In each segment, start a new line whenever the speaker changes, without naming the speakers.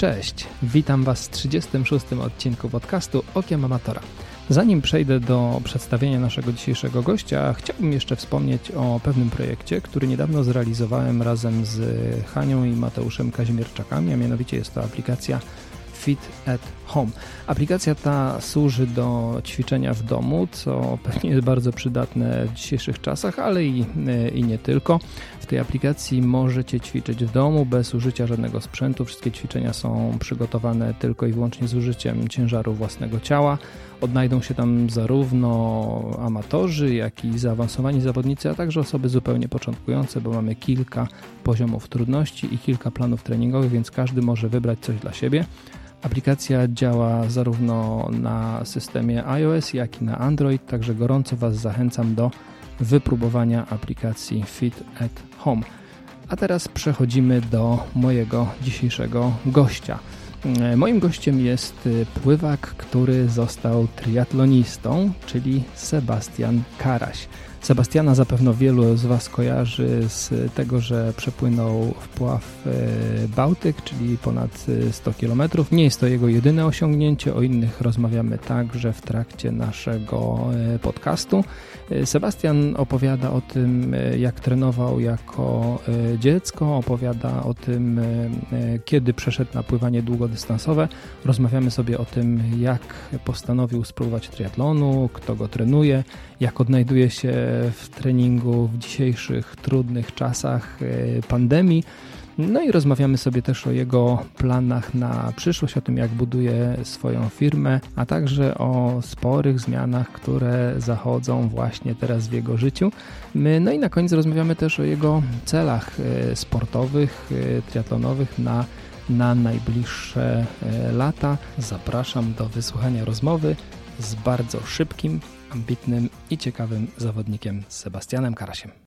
Cześć, witam Was w 36. odcinku podcastu Okiem Amatora. Zanim przejdę do przedstawienia naszego dzisiejszego gościa, chciałbym jeszcze wspomnieć o pewnym projekcie, który niedawno zrealizowałem razem z Hanią i Mateuszem Kazimierczakami, a mianowicie jest to aplikacja Fit at Home. Aplikacja ta służy do ćwiczenia w domu, co pewnie jest bardzo przydatne w dzisiejszych czasach, ale i, i nie tylko. W tej aplikacji możecie ćwiczyć w domu bez użycia żadnego sprzętu. Wszystkie ćwiczenia są przygotowane tylko i wyłącznie z użyciem ciężaru własnego ciała. Odnajdą się tam zarówno amatorzy, jak i zaawansowani zawodnicy, a także osoby zupełnie początkujące, bo mamy kilka poziomów trudności i kilka planów treningowych, więc każdy może wybrać coś dla siebie. Aplikacja działa zarówno na systemie iOS, jak i na Android, także gorąco Was zachęcam do wypróbowania aplikacji Fit at Home. A teraz przechodzimy do mojego dzisiejszego gościa. Moim gościem jest pływak, który został triatlonistą, czyli Sebastian Karaś. Sebastiana zapewne wielu z Was kojarzy z tego, że przepłynął wpław e, Bałtyk, czyli ponad 100 km. Nie jest to jego jedyne osiągnięcie, o innych rozmawiamy także w trakcie naszego e, podcastu. E, Sebastian opowiada o tym, jak trenował jako dziecko, opowiada o tym, kiedy przeszedł na pływanie długodystansowe. Rozmawiamy sobie o tym, jak postanowił spróbować triatlonu, kto go trenuje, jak odnajduje się w treningu w dzisiejszych trudnych czasach e, pandemii. No i rozmawiamy sobie też o jego planach na przyszłość, o tym jak buduje swoją firmę, a także o sporych zmianach, które zachodzą właśnie teraz w jego życiu. No i na koniec rozmawiamy też o jego celach e, sportowych, e, triatlonowych na na najbliższe lata. Zapraszam do wysłuchania rozmowy z bardzo szybkim, ambitnym i ciekawym zawodnikiem Sebastianem Karasiem.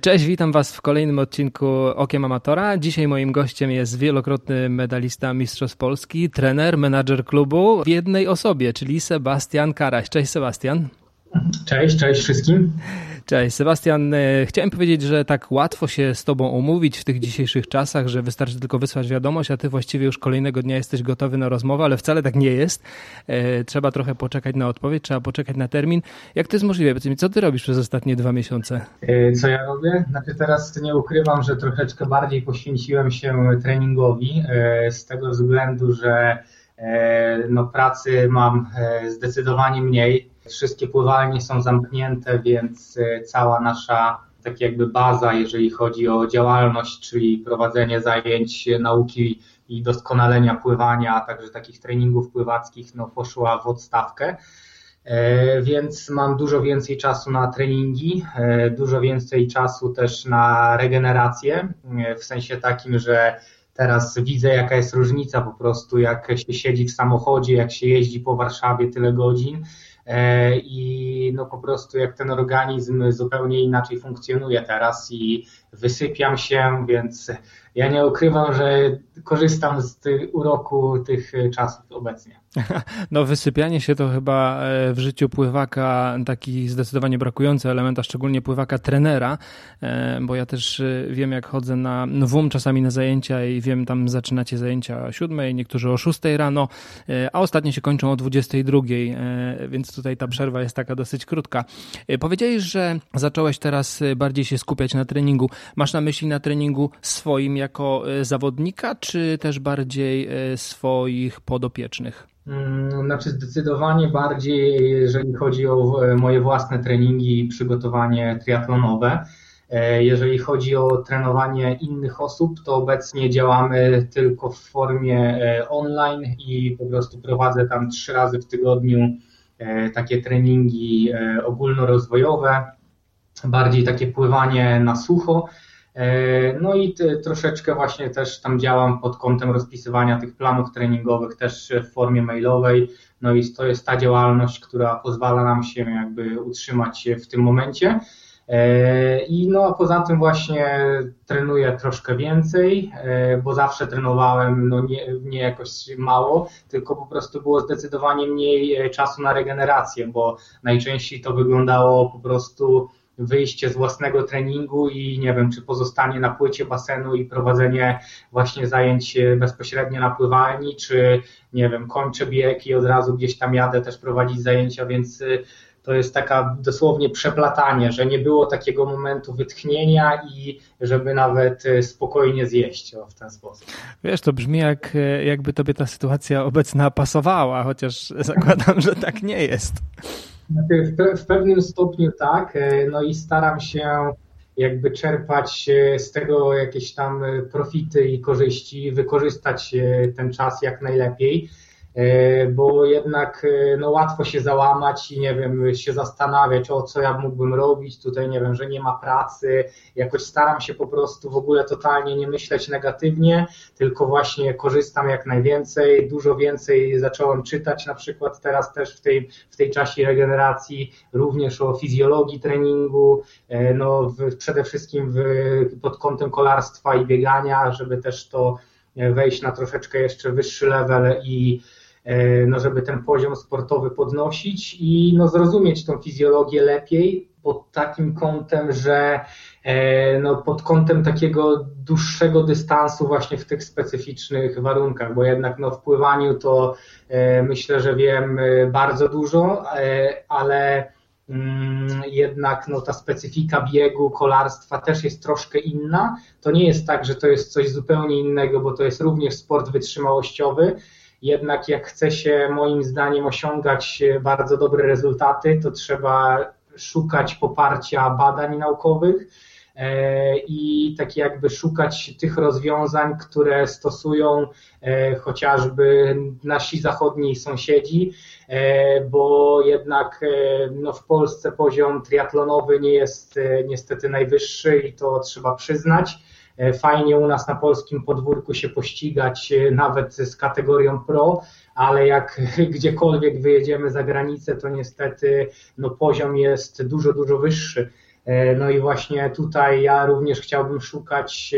Cześć, witam Was w kolejnym odcinku Okiem Amatora. Dzisiaj moim gościem jest wielokrotny medalista Mistrzostw Polski, trener, menadżer klubu w jednej osobie, czyli Sebastian Karaś. Cześć Sebastian.
Cześć, cześć wszystkim.
Cześć, Sebastian. E, chciałem powiedzieć, że tak łatwo się z Tobą umówić w tych dzisiejszych czasach, że wystarczy tylko wysłać wiadomość, a Ty właściwie już kolejnego dnia jesteś gotowy na rozmowę, ale wcale tak nie jest. E, trzeba trochę poczekać na odpowiedź, trzeba poczekać na termin. Jak to jest możliwe? Powiedz mi, co Ty robisz przez ostatnie dwa miesiące?
E, co ja robię? Znaczy teraz nie ukrywam, że troszeczkę bardziej poświęciłem się treningowi z tego względu, że no, pracy mam zdecydowanie mniej Wszystkie pływalnie są zamknięte, więc e, cała nasza tak jakby baza, jeżeli chodzi o działalność, czyli prowadzenie zajęć nauki i doskonalenia pływania, a także takich treningów pływackich, no poszła w odstawkę. E, więc mam dużo więcej czasu na treningi, e, dużo więcej czasu też na regenerację, w sensie takim, że teraz widzę jaka jest różnica po prostu, jak się siedzi w samochodzie, jak się jeździ po Warszawie tyle godzin, E, i no po prostu jak ten organizm zupełnie inaczej funkcjonuje teraz i wysypiam się, więc ja nie ukrywam, że korzystam z uroku tych czasów obecnie.
No wysypianie się to chyba e, w życiu pływaka taki zdecydowanie brakujący element, a szczególnie pływaka trenera, e, bo ja też e, wiem jak chodzę na WUM czasami na zajęcia i wiem tam zaczynacie zajęcia o siódmej, niektórzy o szóstej rano, a ostatnie się kończą o dwudziestej drugiej, więc tutaj ta przerwa jest taka dosyć krótka. Powiedziałeś, że zacząłeś teraz bardziej się skupiać na treningu. Masz na myśli na treningu swoim jako zawodnika, czy też bardziej swoich podopiecznych?
Mm, znaczy zdecydowanie bardziej, jeżeli chodzi o e, moje własne treningi i przygotowanie triatlonowe. E, jeżeli chodzi o trenowanie innych osób, to obecnie działamy tylko w formie e, online i po prostu prowadzę tam trzy razy w tygodniu takie treningi ogólnorozwojowe, bardziej takie pływanie na sucho no i troszeczkę właśnie też tam działam pod kątem rozpisywania tych planów treningowych też w formie mailowej. No i to jest ta działalność, która pozwala nam się jakby utrzymać w tym momencie. E, I no a poza tym właśnie trenuję troszkę więcej, e, bo zawsze trenowałem no nie, nie jakoś mało, tylko po prostu było zdecydowanie mniej czasu na regenerację, bo najczęściej to wyglądało po prostu wyjście z własnego treningu i nie wiem, czy pozostanie na płycie basenu i prowadzenie właśnie zajęć bezpośrednio na pływalni, czy nie wiem, kończę bieg i od razu gdzieś tam jadę też prowadzić zajęcia, więc to jest taka dosłownie przeplatanie, że nie było takiego momentu wytchnienia i żeby nawet e, spokojnie zjeść w ten sposób.
Wiesz, to brzmi jak, e, jakby tobie ta sytuacja obecna pasowała, chociaż zakładam, że tak nie jest.
Znaczy, w, pewnym stopniu tak, e, no i staram się jakby czerpać z tego jakieś tam profity i korzyści, wykorzystać ten czas jak najlepiej. E, bo jednak e, no, łatwo się załamać i nie wiem, się zastanawiać, o co ja mógłbym robić, tutaj nie wiem, że nie ma pracy, jakoś staram się po prostu w ogóle totalnie nie myśleć negatywnie, tylko właśnie korzystam jak najwięcej, dużo więcej zacząłem czytać na przykład teraz też w tej, w tej czasie regeneracji, również o fizjologii treningu, e, no w, przede wszystkim w, pod kątem kolarstwa i biegania, żeby też to wejść na troszeczkę jeszcze wyższy level i no żeby ten poziom sportowy podnosić i no zrozumieć tą fizjologię lepiej pod takim kątem, że e, no pod kątem takiego dłuższego dystansu właśnie w tych specyficznych warunkach, bo jednak no w pływaniu to e, myślę, że wiem bardzo dużo, ale mm, jednak no, ta specyfika biegu, kolarstwa też jest troszkę inna. To nie jest tak, że to jest coś zupełnie innego, bo to jest również sport wytrzymałościowy, jednak jak chce się moim zdaniem osiągać bardzo dobre rezultaty, to trzeba szukać poparcia badań naukowych e, i tak jakby szukać tych rozwiązań, które stosują e, chociażby nasi zachodni sąsiedzi, e, bo jednak no, w Polsce poziom triatlonowy nie jest niestety najwyższy i to trzeba przyznać. E, fajnie u nas na polskim podwórku się pościgać e, nawet z kategorią pro, ale jak gdziekolwiek wyjedziemy za granicę, to niestety no, poziom jest dużo, dużo wyższy. E, no i właśnie tutaj ja również chciałbym szukać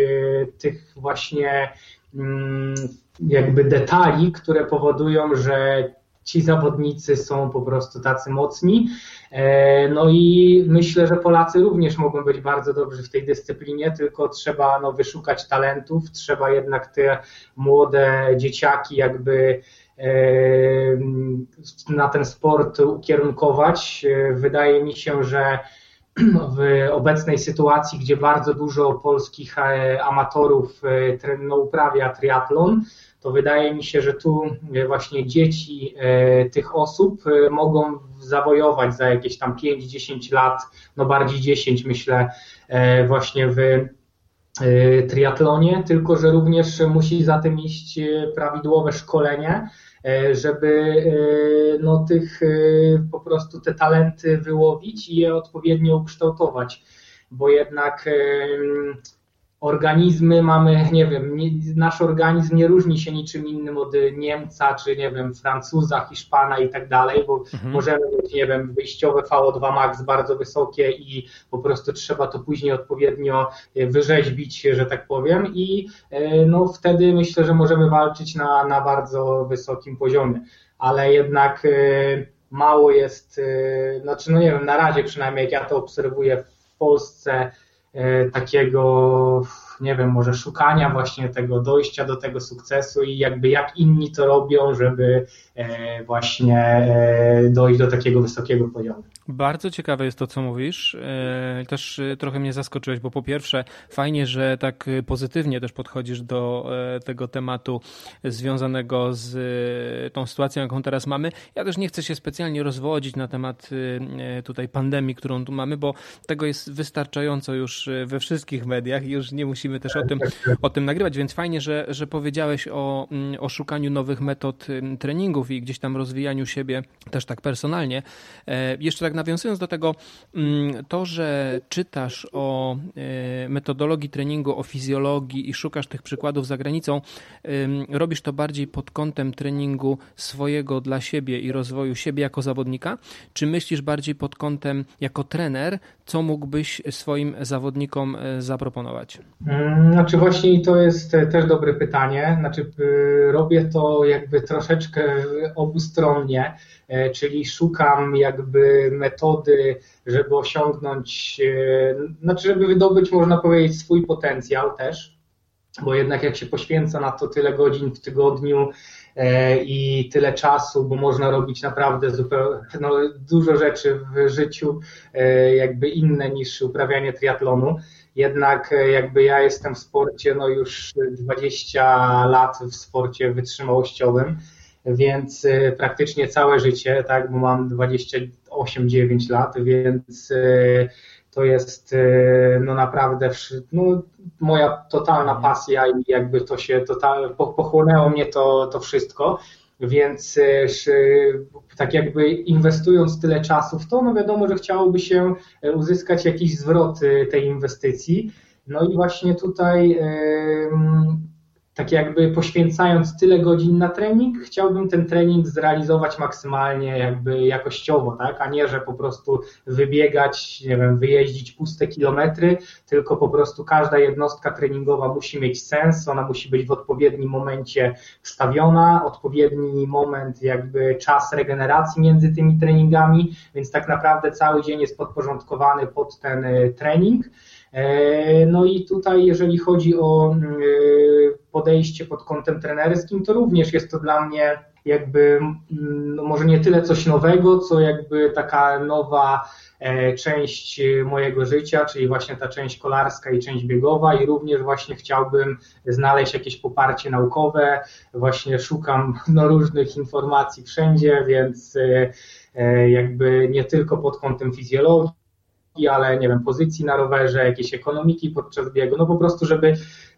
tych właśnie mm, jakby detali, które powodują, że ci zawodnicy są po prostu tacy mocni. E, no i myślę, że Polacy również mogą być bardzo dobrzy w tej dyscyplinie, tylko trzeba no, wyszukać talentów, trzeba jednak te młode dzieciaki jakby e, na ten sport ukierunkować. E, wydaje mi się, że w obecnej sytuacji, gdzie bardzo dużo polskich amatorów uprawia triatlon, to wydaje mi się, że tu e, właśnie dzieci e, tych osób e, mogą zawojować za jakieś tam 5-10 lat, no bardziej 10 myślę, właśnie w triatlonie, tylko że również musi za tym iść prawidłowe szkolenie, żeby no, tych po prostu te talenty wyłowić i je odpowiednio ukształtować, bo jednak organizmy mamy, nie wiem, nie, nasz organizm nie różni się niczym innym od Niemca, czy nie wiem, Francuza, Hiszpana i tak dalej, bo mhm. możemy mieć, nie wiem, wyjściowe VO2 max bardzo wysokie i po prostu trzeba to później odpowiednio e, wyrzeźbić, że tak powiem i e, no wtedy myślę, że możemy walczyć na, na bardzo wysokim poziomie, ale jednak e, mało jest, znaczy no nie wiem, na razie przynajmniej jak ja to obserwuję w Polsce, takiego, nie wiem, może szukania właśnie tego dojścia do tego sukcesu i jakby jak inni to robią, żeby e, właśnie e, dojść do takiego wysokiego poziomu.
Bardzo ciekawe jest to, co mówisz. E, też trochę mnie zaskoczyłeś, bo po pierwsze, fajnie, że tak pozytywnie też podchodzisz do tego tematu związanego z tą sytuacją, jaką teraz mamy. Ja też nie chcę się specjalnie rozwodzić na temat tutaj pandemii, którą tu mamy, bo tego jest wystarczająco już we wszystkich mediach i już nie musimy też o tym, o tym nagrywać, więc fajnie, że, że powiedziałeś o, mm, o szukaniu nowych metod treningów i gdzieś tam rozwijaniu siebie też tak personalnie. Jeszcze tak tak nawiązując do tego, mm, to, że czytasz o e, metodologii treningu, o fizjologii i szukasz tych przykładów za granicą, robisz to bardziej pod kątem treningu swojego dla siebie i rozwoju siebie jako zawodnika, czy myślisz bardziej pod kątem jako trener, co mógłbyś swoim zawodnikom e, zaproponować?
Znaczy właśnie to jest też dobre pytanie. Znaczy y, robię to jakby troszeczkę obustronnie, e, czyli szukam jakby metody, żeby osiągnąć, e, znaczy żeby wydobyć można powiedzieć swój potencjał też, bo jednak jak się poświęca na to tyle godzin w tygodniu, e, i tyle czasu, bo można robić naprawdę zupełnie no, dużo rzeczy w życiu, jakby inne niż uprawianie triatlonu jednak e, jakby ja jestem w sporcie no już 20 lat w sporcie wytrzymałościowym, więc e, praktycznie całe życie, tak, bo mam 28-9 lat, więc e, to jest no naprawdę no, moja totalna pasja i jakby to się total, pochłonęło mnie to, to wszystko. Więc e, tak jakby inwestując tyle czasu w to, no wiadomo, że chciałoby się e, uzyskać jakiś zwrot e, tej inwestycji. No i właśnie tutaj tak jakby poświęcając tyle godzin na trening, chciałbym ten trening zrealizować maksymalnie jakby jakościowo, tak, a nie, że po prostu wybiegać, nie wiem, wyjeździć puste kilometry, tylko po prostu każda jednostka treningowa musi mieć sens, ona musi być w odpowiednim momencie wstawiona, odpowiedni moment, jakby czas regeneracji między tymi treningami, więc tak naprawdę cały dzień jest podporządkowany pod ten y, trening. E, no i tutaj, jeżeli chodzi o mm, y, podejście pod kątem trenerskim, to również jest to dla mnie jakby mm, no może nie tyle coś nowego, co jakby taka nowa e, część mojego życia, czyli właśnie ta część kolarska i część biegowa. I również właśnie chciałbym znaleźć jakieś poparcie naukowe, właśnie szukam no, różnych informacji wszędzie, więc e, jakby nie tylko pod kątem fizjologii, ale nie wiem, pozycji na rowerze, jakiejś ekonomiki podczas biegu, no po prostu, żeby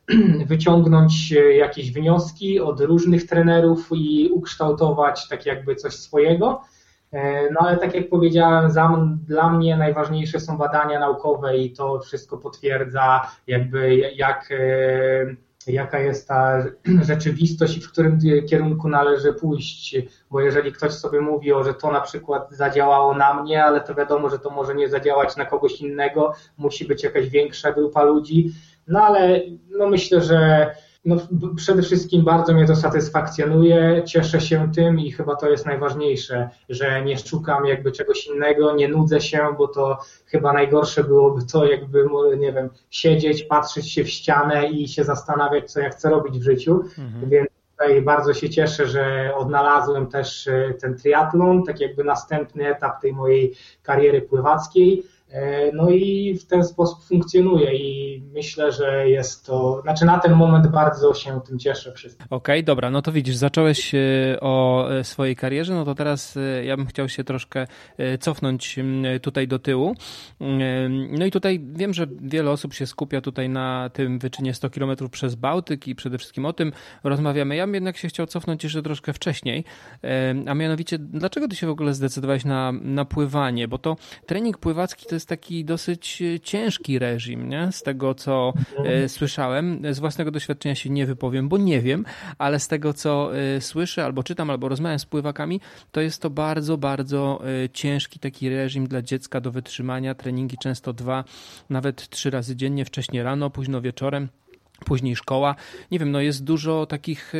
wyciągnąć jakieś wnioski od różnych trenerów i ukształtować tak jakby coś swojego. E, no ale tak jak powiedziałem, dla mnie najważniejsze są badania naukowe i to wszystko potwierdza jakby jak e, jaka jest ta rzeczywistość i w którym kierunku należy pójść, bo jeżeli ktoś sobie mówi, o, że to na przykład zadziałało na mnie, ale to wiadomo, że to może nie zadziałać na kogoś innego, musi być jakaś większa grupa ludzi, no ale no myślę, że no, przede wszystkim bardzo mnie to satysfakcjonuje, cieszę się tym i chyba to jest najważniejsze, że nie szukam jakby czegoś innego, nie nudzę się, bo to chyba najgorsze byłoby to, jakby, nie wiem, siedzieć, patrzeć się w ścianę i się zastanawiać, co ja chcę robić w życiu, mhm. więc tutaj bardzo się cieszę, że odnalazłem też e, ten triatlon, tak jakby następny etap tej mojej kariery pływackiej, no i w ten sposób funkcjonuje i myślę, że jest to, znaczy na ten moment bardzo się tym cieszę wszystkim.
Okej, okay, dobra, no to widzisz, zacząłeś e, o e, swojej karierze, no to teraz ja bym chciał się troszkę cofnąć tutaj do tyłu. No i tutaj wiem, że wiele osób się skupia tutaj na tym wyczynie 100 km przez Bałtyk i przede wszystkim o tym rozmawiamy. Ja bym jednak się chciał cofnąć jeszcze troszkę wcześniej, a mianowicie dlaczego ty się w ogóle zdecydowałeś na, na pływanie, bo to trening pływacki to jest jest taki dosyć e, ciężki reżim, nie? z tego co e, słyszałem. Z własnego doświadczenia się nie wypowiem, bo nie wiem, ale z tego co e, słyszę, albo czytam, albo rozmawiam z pływakami, to jest to bardzo, bardzo ciężki taki reżim dla dziecka do wytrzymania. Treningi często dwa, nawet trzy razy dziennie, wcześniej rano, późno wieczorem później szkoła. Nie wiem, no jest dużo takich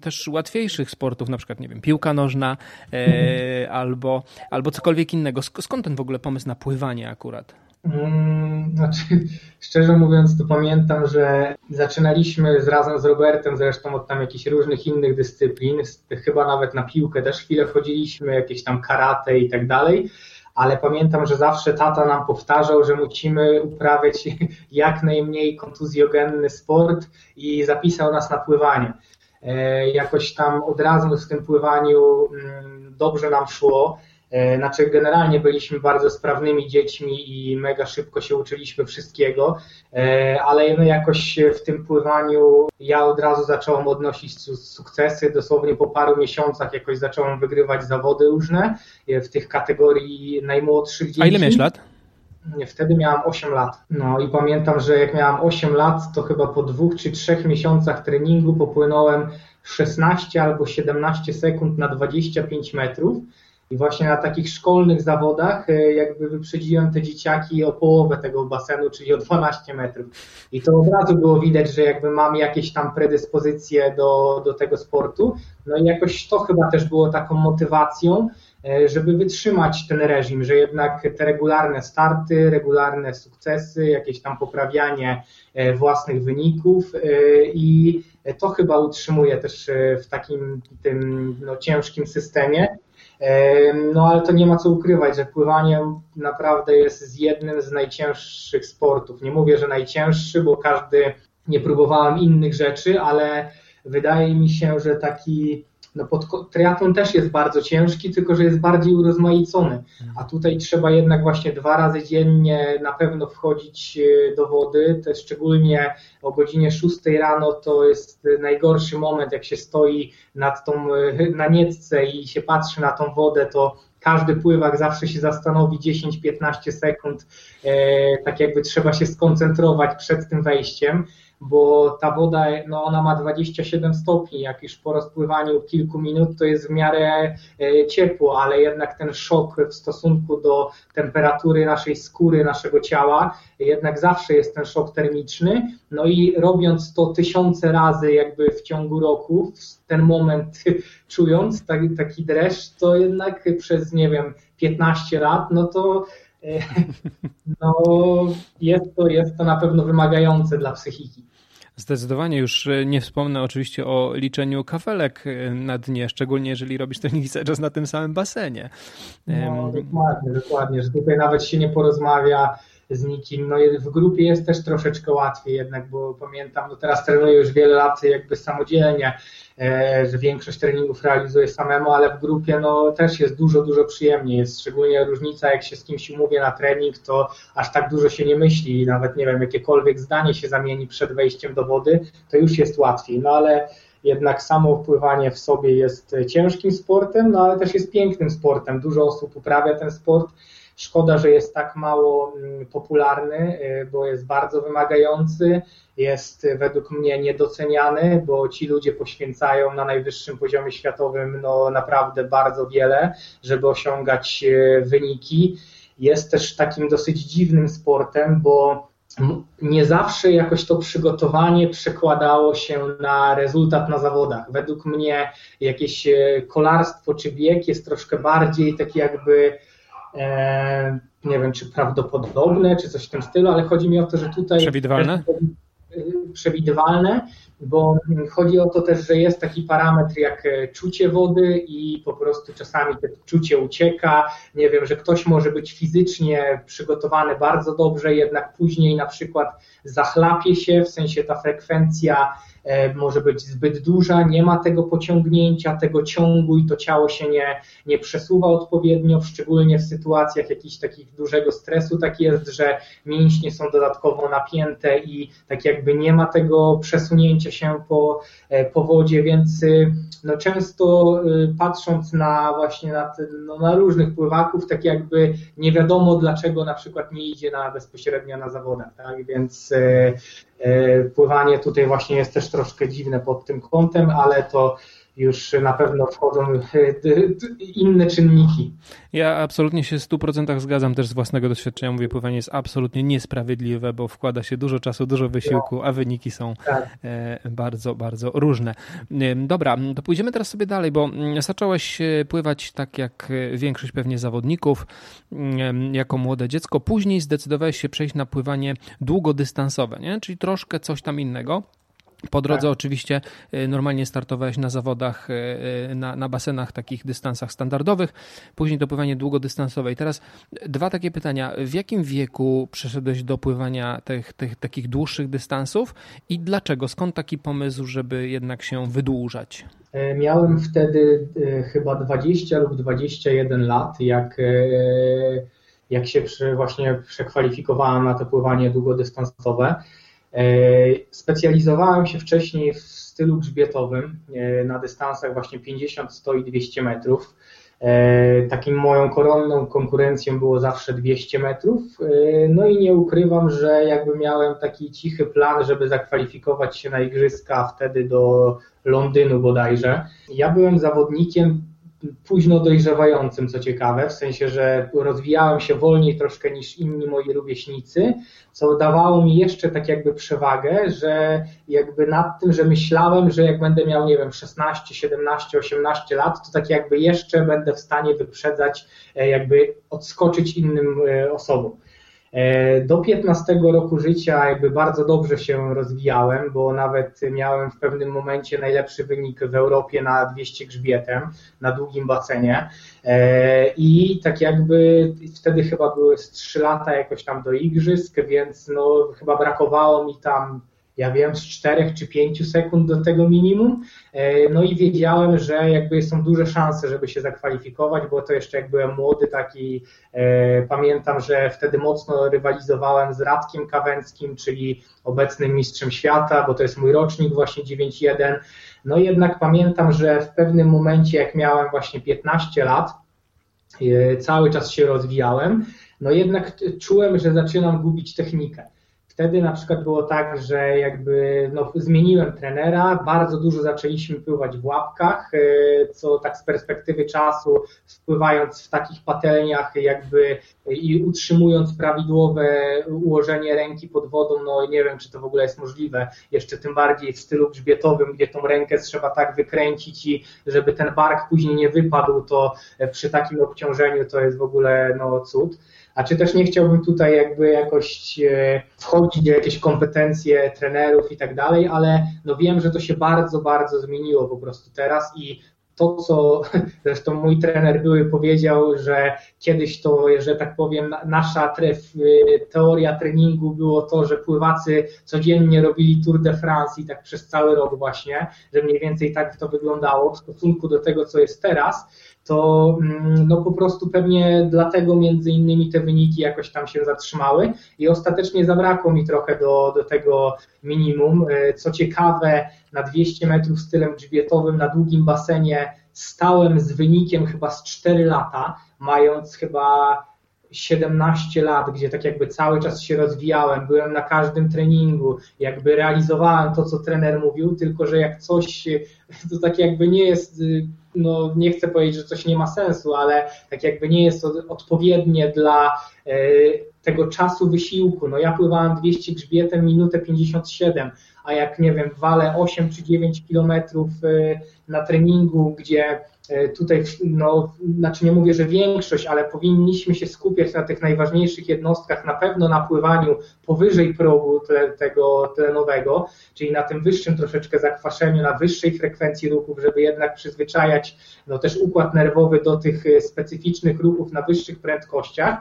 też łatwiejszych sportów, na przykład, nie wiem, piłka nożna e, albo, albo cokolwiek innego. Skąd ten w ogóle pomysł na pływanie akurat?
Mm, znaczy, szczerze mówiąc, to pamiętam, że zaczynaliśmy z, razem z Robertem, zresztą od tam jakichś różnych innych dyscyplin, chyba nawet na piłkę też chwilę wchodziliśmy, jakieś tam karate i tak dalej ale pamiętam, że zawsze tata nam powtarzał, że musimy uprawiać jak najmniej kontuzjogenny sport i zapisał nas na pływanie. E, jakoś tam od razu w tym pływaniu mm, dobrze nam szło. E, znaczy, generalnie byliśmy bardzo sprawnymi dziećmi i mega szybko się uczyliśmy wszystkiego, e, ale no jakoś w tym pływaniu ja od razu zacząłem odnosić sukcesy. Dosłownie po paru miesiącach jakoś zacząłem wygrywać zawody różne e, w tych kategorii najmłodszych dzieci.
A ile miałeś lat?
Wtedy miałam 8 lat. No i pamiętam, że jak miałam 8 lat, to chyba po dwóch czy trzech miesiącach treningu popłynąłem 16 albo 17 sekund na 25 metrów I właśnie na takich szkolnych zawodach e, jakby wyprzedziłem te dzieciaki o połowę tego basenu, czyli o 12 metrów. I to od razu było widać, że jakby mam jakieś tam predyspozycje do, do tego sportu. No i jakoś to chyba też było taką motywacją, e, żeby wytrzymać ten reżim, że jednak te regularne starty, regularne sukcesy, jakieś tam poprawianie e, własnych wyników i to chyba utrzymuje też w takim tym no, ciężkim systemie. No ale to nie ma co ukrywać, że pływanie naprawdę jest z jednym z najcięższych sportów. Nie mówię, że najcięższy, bo każdy, nie próbowałem innych rzeczy, ale wydaje mi się, że taki no pod, triatlon też jest bardzo ciężki, tylko że jest bardziej urozmaicony, a tutaj trzeba jednak właśnie dwa razy dziennie na pewno wchodzić e, do wody, to szczególnie o godzinie 6 rano to jest najgorszy moment, jak się stoi nad tą e, naniecce i się patrzy na tą wodę, to każdy pływak zawsze się zastanowi 10-15 sekund, e, tak jakby trzeba się skoncentrować przed tym wejściem bo ta woda, no ona ma 27 stopni, jak już po rozpływaniu kilku minut to jest w miarę e, ciepło, ale jednak ten szok w stosunku do temperatury naszej skóry, naszego ciała, jednak zawsze jest ten szok termiczny, no i robiąc to tysiące razy jakby w ciągu roku, ten moment czując taki, taki dreszcz, to jednak przez, nie wiem, 15 lat, no to no, jest to, jest to na pewno wymagające dla psychiki.
Zdecydowanie już e, nie wspomnę oczywiście o liczeniu kafelek e, na dnie, szczególnie jeżeli robisz treningi cały czas na tym samym basenie.
No, dokładnie, dokładnie, że tutaj nawet się nie porozmawia z nikim. No w grupie jest też troszeczkę łatwiej jednak, bo pamiętam, no teraz trenuję już wiele lat jakby samodzielnie, e, że większość treningów realizuję samemu, ale w grupie no też jest dużo, dużo przyjemniej. Jest szczególnie różnica, jak się z kimś umówię na trening, to aż tak dużo się nie myśli, nawet nie wiem, jakiekolwiek zdanie się zamieni przed wejściem do wody, to już jest łatwiej. No ale jednak samo wpływanie w sobie jest ciężkim sportem, no ale też jest pięknym sportem. Dużo osób uprawia ten sport Szkoda, że jest tak mało mm, popularny, y, bo jest bardzo wymagający, jest według mnie niedoceniany, bo ci ludzie poświęcają na najwyższym poziomie światowym no, naprawdę bardzo wiele, żeby osiągać y, wyniki. Jest też takim dosyć dziwnym sportem, bo nie zawsze jakoś to przygotowanie przekładało się na rezultat na zawodach. Według mnie jakieś y, kolarstwo czy bieg jest troszkę bardziej taki jakby nie wiem, czy prawdopodobne, czy coś w tym stylu, ale chodzi mi o to, że tutaj.
Przewidywalne?
Przewidywalne, bo chodzi o to też, że jest taki parametr jak e, czucie wody i po prostu czasami to czucie ucieka. Nie wiem, że ktoś może być fizycznie przygotowany bardzo dobrze, jednak później na przykład zachlapie się, w sensie ta frekwencja E, może być zbyt duża, nie ma tego pociągnięcia, tego ciągu i to ciało się nie, nie przesuwa odpowiednio, szczególnie w sytuacjach jakichś takich dużego stresu. Tak jest, że mięśnie są dodatkowo napięte i tak jakby nie ma tego przesunięcia się po, e, po wodzie, więc y, no często y, patrząc na właśnie na, no na różnych pływaków, tak jakby nie wiadomo dlaczego na przykład nie idzie na bezpośrednio na zawodach, tak? Więc e, E, pływanie tutaj właśnie jest też troszkę dziwne pod tym kątem, ale to już na pewno wchodzą e, inne czynniki.
Ja absolutnie się w 100% zgadzam też z własnego doświadczenia. Mówię, pływanie jest absolutnie niesprawiedliwe, bo wkłada się dużo czasu, dużo wysiłku, a wyniki są tak. E, bardzo, bardzo różne. Dobra, to pójdziemy teraz sobie dalej, bo mm, zacząłeś pływać tak jak większość pewnie zawodników, jako młode dziecko. Później zdecydowałeś się przejść na pływanie długodystansowe, nie? czyli troszkę coś tam innego. Po drodze tak. oczywiście y, normalnie startowałeś na zawodach, y, y, na, na basenach, takich dystansach standardowych, później do pływania długodystansowe. I teraz dwa takie pytania. W jakim wieku przeszedłeś do pływania tych, tych takich dłuższych dystansów i dlaczego? Skąd taki pomysł, żeby jednak się wydłużać?
E, miałem wtedy e, chyba 20 lub 21 lat, jak, e, jak się właśnie przekwalifikowałem na to pływanie długodystansowe. E, specjalizowałem się wcześniej w stylu grzbietowym e, na dystansach właśnie 50, 100 i 200 metrów. E, takim moją koronną konkurencją było zawsze 200 metrów. No i nie ukrywam, że jakby miałem taki cichy plan, żeby zakwalifikować się na igrzyska wtedy do Londynu bodajże. Ja byłem zawodnikiem późno dojrzewającym, co ciekawe, w sensie, że rozwijałem się wolniej troszkę niż inni moi rówieśnicy, co dawało mi jeszcze tak jakby przewagę, że jakby nad tym, że myślałem, że jak będę miał, nie wiem, 16, 17, 18 lat, to tak jakby jeszcze będę w stanie wyprzedzać, e, jakby odskoczyć innym e, osobom. E, do 15 roku życia jakby bardzo dobrze się rozwijałem, bo nawet miałem w pewnym momencie najlepszy wynik w Europie na 200 grzbietem, na długim basenie. E, i tak jakby wtedy chyba były z 3 lata jakoś tam do igrzysk, więc no chyba brakowało mi tam ja wiem, z 4 czy 5 sekund do tego minimum. E, no i wiedziałem, że jakby są duże szanse, żeby się zakwalifikować, bo to jeszcze jak byłem młody taki, e, pamiętam, że wtedy mocno rywalizowałem z Radkiem Kawęckim, czyli obecnym mistrzem świata, bo to jest mój rocznik właśnie 9.1. No jednak pamiętam, że w pewnym momencie, jak miałem właśnie 15 lat, e, cały czas się rozwijałem, no jednak czułem, że zaczynam gubić technikę. Wtedy na przykład było tak, że jakby no, zmieniłem trenera, bardzo dużo zaczęliśmy pływać w łapkach, e, co tak z perspektywy czasu, wpływając w takich patelniach jakby i utrzymując prawidłowe ułożenie ręki pod wodą, no nie wiem, czy to w ogóle jest możliwe, jeszcze tym bardziej w stylu grzbietowym, gdzie tą rękę trzeba tak wykręcić i żeby ten bark później nie wypadł, to przy takim obciążeniu to jest w ogóle no cud a czy też nie chciałbym tutaj jakby jakoś e, wchodzić w jakieś kompetencje trenerów i tak dalej, ale no wiem, że to się bardzo, bardzo zmieniło po prostu teraz i to, co zresztą mój trener były powiedział, że kiedyś to, że tak powiem, nasza teoria treningu było to, że pływacy codziennie robili Tour de France i tak przez cały rok właśnie, że mniej więcej tak to wyglądało w stosunku do tego, co jest teraz, to mm, no po prostu pewnie dlatego między innymi te wyniki jakoś tam się zatrzymały i ostatecznie zabrakło mi trochę do, do tego minimum. E, co ciekawe, na 200 metrów stylem grzbietowym na długim basenie stałem z wynikiem chyba z 4 lata, mając chyba 17 lat, gdzie tak jakby cały czas się rozwijałem, byłem na każdym treningu, jakby realizowałem to, co trener mówił, tylko że jak coś, to tak jakby nie jest, no nie chcę powiedzieć, że coś nie ma sensu, ale tak jakby nie jest odpowiednie dla e, tego czasu wysiłku. No ja pływałem 200 grzbietem minutę 57, a jak nie wiem, walę 8 czy 9 kilometrów e, na treningu, gdzie E, tutaj, no, znaczy nie mówię, że większość, ale powinniśmy się skupiać na tych najważniejszych jednostkach, na pewno na pływaniu powyżej progu tle, tego tlenowego, czyli na tym wyższym troszeczkę zakwaszeniu, na wyższej frekwencji ruchów, żeby jednak przyzwyczajać no, też układ nerwowy do tych e, specyficznych ruchów na wyższych prędkościach.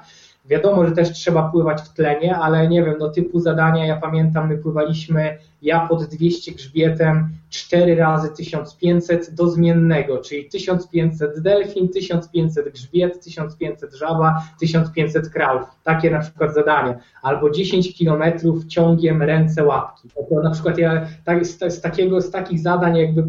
Wiadomo, że też trzeba pływać w tlenie, ale nie wiem, no typu zadania, ja pamiętam, my pływaliśmy ja pod 200 grzbietem 4 razy 1500 do zmiennego, czyli 1500 delfin, 1500 grzbiet, 1500 żaba, 1500 kraul. Takie na przykład zadanie. Albo 10 kilometrów ciągiem ręce łapki. To na przykład ja tak, z, z, takiego, z takich zadań jakby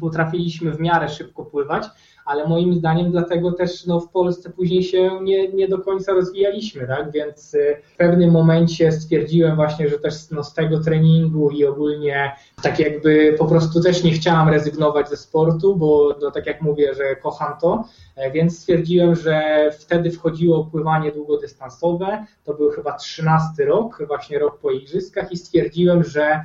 potrafiliśmy w miarę szybko pływać, ale moim zdaniem dlatego też no, w Polsce później się nie, nie do końca rozwijaliśmy, tak? Więc y, w pewnym momencie stwierdziłem właśnie, że też no, z tego treningu i ogólnie tak jakby po prostu też nie chciałam rezygnować ze sportu, bo no, tak jak mówię, że kocham to, e, więc stwierdziłem, że wtedy wchodziło pływanie długodystansowe, to był chyba 13 rok, właśnie rok po igrzyskach i stwierdziłem, że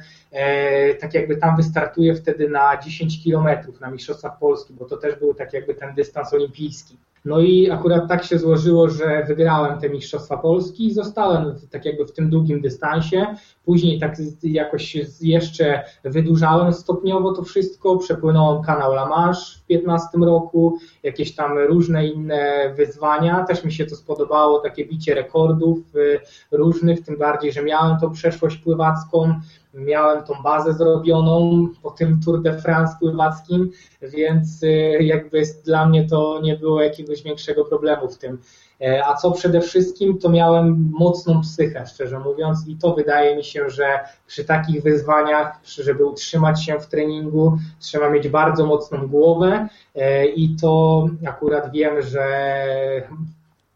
tak jakby tam wystartuję wtedy na 10 kilometrów na Mistrzostwach Polski, bo to też był tak jakby ten dystans olimpijski. No i akurat tak się złożyło, że wygrałem te Mistrzostwa Polski i zostałem tak jakby w tym długim dystansie. Później tak jakoś jeszcze wydłużałem stopniowo to wszystko, przepłynąłem kanał La Manche w 15 roku, jakieś tam różne inne wyzwania. Też mi się to spodobało, takie bicie rekordów y, różnych, tym bardziej, że miałem tą przeszłość pływacką miałem tą bazę zrobioną po tym Tour de France pływackim, więc y, jakby dla mnie to nie było jakiegoś większego problemu w tym. E, a co przede wszystkim, to miałem mocną psychę, szczerze mówiąc, i to wydaje mi się, że przy takich wyzwaniach, żeby utrzymać się w treningu, trzeba mieć bardzo mocną głowę e, i to akurat wiem, że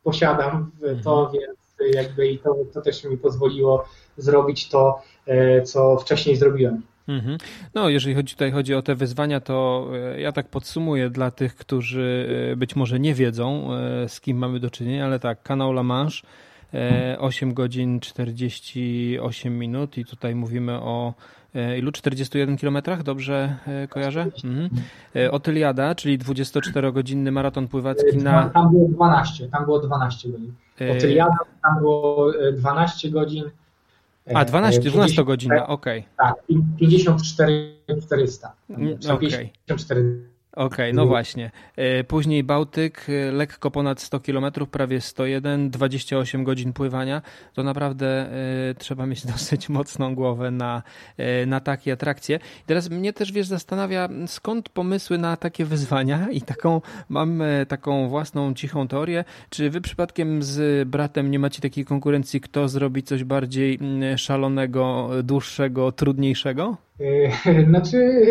posiadam to, mhm. więc jakby i to, to też mi pozwoliło zrobić to, e, co wcześniej zrobiłem.
Mhm. No, jeżeli chodzi, tutaj chodzi o te wyzwania, to e, ja tak podsumuję dla tych, którzy e, być może nie wiedzą, e, z kim mamy do czynienia, ale tak, kanał La Manche, 8 godzin 48 minut i tutaj mówimy o ilu? 41 kilometrach, dobrze kojarzę? Mhm. Otyliada, czyli 24-godzinny maraton pływacki na...
Tam było 12, tam było 12 godzin. Otyliada, tam było 12 godzin.
A, 12, 12 godzina, okej.
Okay. Tak, 54 400.
Okej. Okay. Okej, okay, no właśnie. E, później Bałtyk, e, lekko ponad 100 km, prawie 101, 28 godzin pływania. To naprawdę e, trzeba mieć dosyć mocną głowę na, na takie atrakcje. Teraz mnie też, wiesz, zastanawia, skąd pomysły na takie wyzwania i taką, mam taką własną cichą teorię. Czy wy przypadkiem z bratem nie macie takiej konkurencji, kto zrobi coś bardziej mm, szalonego, dłuższego, trudniejszego?
Znaczy,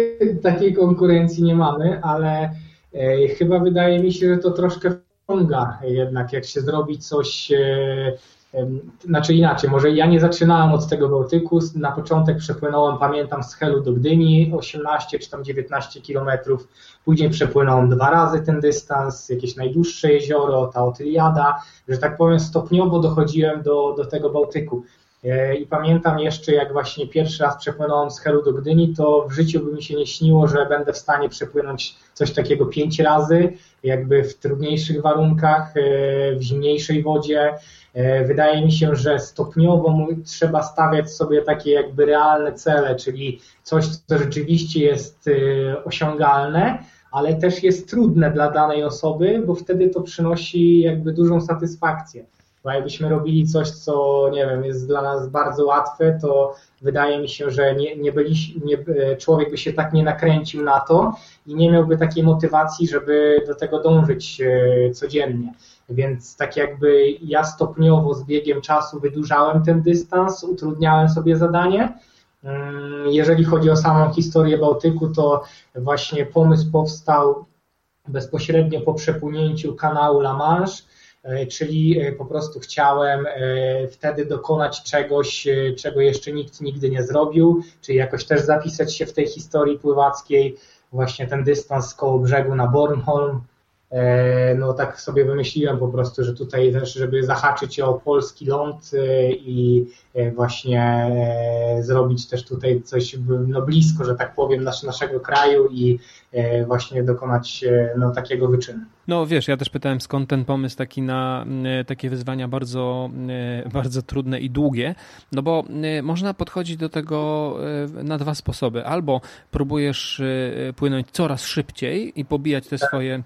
takiej konkurencji nie mamy, ale e, chyba wydaje mi się, że to troszkę wciąga jednak, jak się zrobi coś, e, znaczy inaczej, może ja nie zaczynałem od tego Bałtyku, na początek przepłynąłem, pamiętam, z Helu do Gdyni 18 czy tam 19 kilometrów, później przepłynąłem dwa razy ten dystans, jakieś najdłuższe jezioro, ta Otyliada, że tak powiem stopniowo dochodziłem do, do tego Bałtyku. E, I pamiętam jeszcze, jak właśnie pierwszy raz przepłynąłem z Helu do Gdyni, to w życiu by mi się nie śniło, że będę w stanie przepłynąć coś takiego pięć razy, jakby w trudniejszych warunkach, e, w zimniejszej wodzie. E, wydaje mi się, że stopniowo trzeba stawiać sobie takie jakby realne cele, czyli coś, co rzeczywiście jest osiągalne, ale też jest trudne dla danej osoby, bo wtedy to przynosi jakby dużą satysfakcję. Bo jakbyśmy robili coś, co nie wiem, jest dla nas bardzo łatwe, to wydaje mi się, że nie, nie byli, nie, człowiek by się tak nie nakręcił na to i nie miałby takiej motywacji, żeby do tego dążyć e, codziennie. Więc tak jakby ja stopniowo z biegiem czasu wydłużałem ten dystans, utrudniałem sobie zadanie. Mm, jeżeli chodzi o samą historię Bałtyku, to właśnie pomysł powstał bezpośrednio po przepłynięciu kanału La Manche E, czyli e, po prostu chciałem e, wtedy dokonać czegoś, czego jeszcze nikt nigdy nie zrobił, czyli jakoś też zapisać się w tej historii pływackiej, właśnie ten dystans koło brzegu na Bornholm, E, no tak sobie wymyśliłem po prostu, że tutaj też, żeby zahaczyć o polski ląd e, i e, właśnie zrobić też tutaj coś no blisko, że tak powiem, nasz, naszego kraju i właśnie dokonać no, takiego wyczynu.
No wiesz, ja też pytałem skąd ten pomysł taki na takie wyzwania bardzo, bardzo trudne i długie, no bo można podchodzić do tego na dwa sposoby. Albo próbujesz płynąć coraz szybciej i pobijać te tak. swoje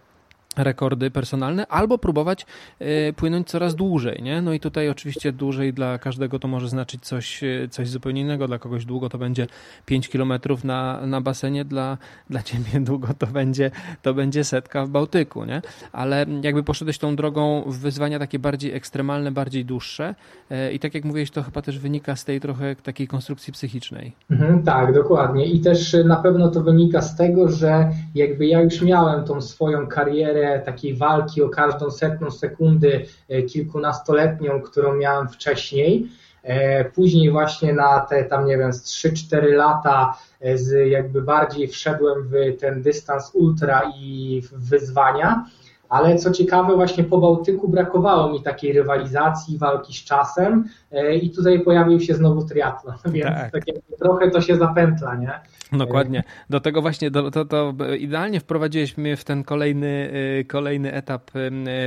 rekordy personalne, albo próbować y, płynąć coraz dłużej, nie? No i tutaj oczywiście dłużej dla każdego to może znaczyć coś, e, coś zupełnie innego, dla kogoś długo to będzie 5 kilometrów na, na basenie, dla, dla ciebie długo to będzie, to będzie setka w Bałtyku, nie? Ale jakby poszedłeś tą drogą wyzwania takie bardziej ekstremalne, bardziej dłuższe y, i tak jak mówiłeś, to chyba też wynika z tej trochę takiej konstrukcji psychicznej.
Mhm, tak, dokładnie i też na pewno to wynika z tego, że jakby ja już miałem tą swoją karierę takiej walki o każdą setną sekundy e, kilkunastoletnią, którą miałem wcześniej. E, później właśnie na te tam, nie wiem, z 3-4 lata e, z jakby bardziej wszedłem w ten dystans ultra i w wyzwania. Ale co ciekawe, właśnie po Bałtyku brakowało mi takiej rywalizacji, walki z czasem i tutaj pojawił się znowu triatlon, więc tak. tak trochę to się zapętla, nie?
Dokładnie. Do tego właśnie, do, to, to idealnie wprowadziłeś mnie w ten kolejny, y, kolejny etap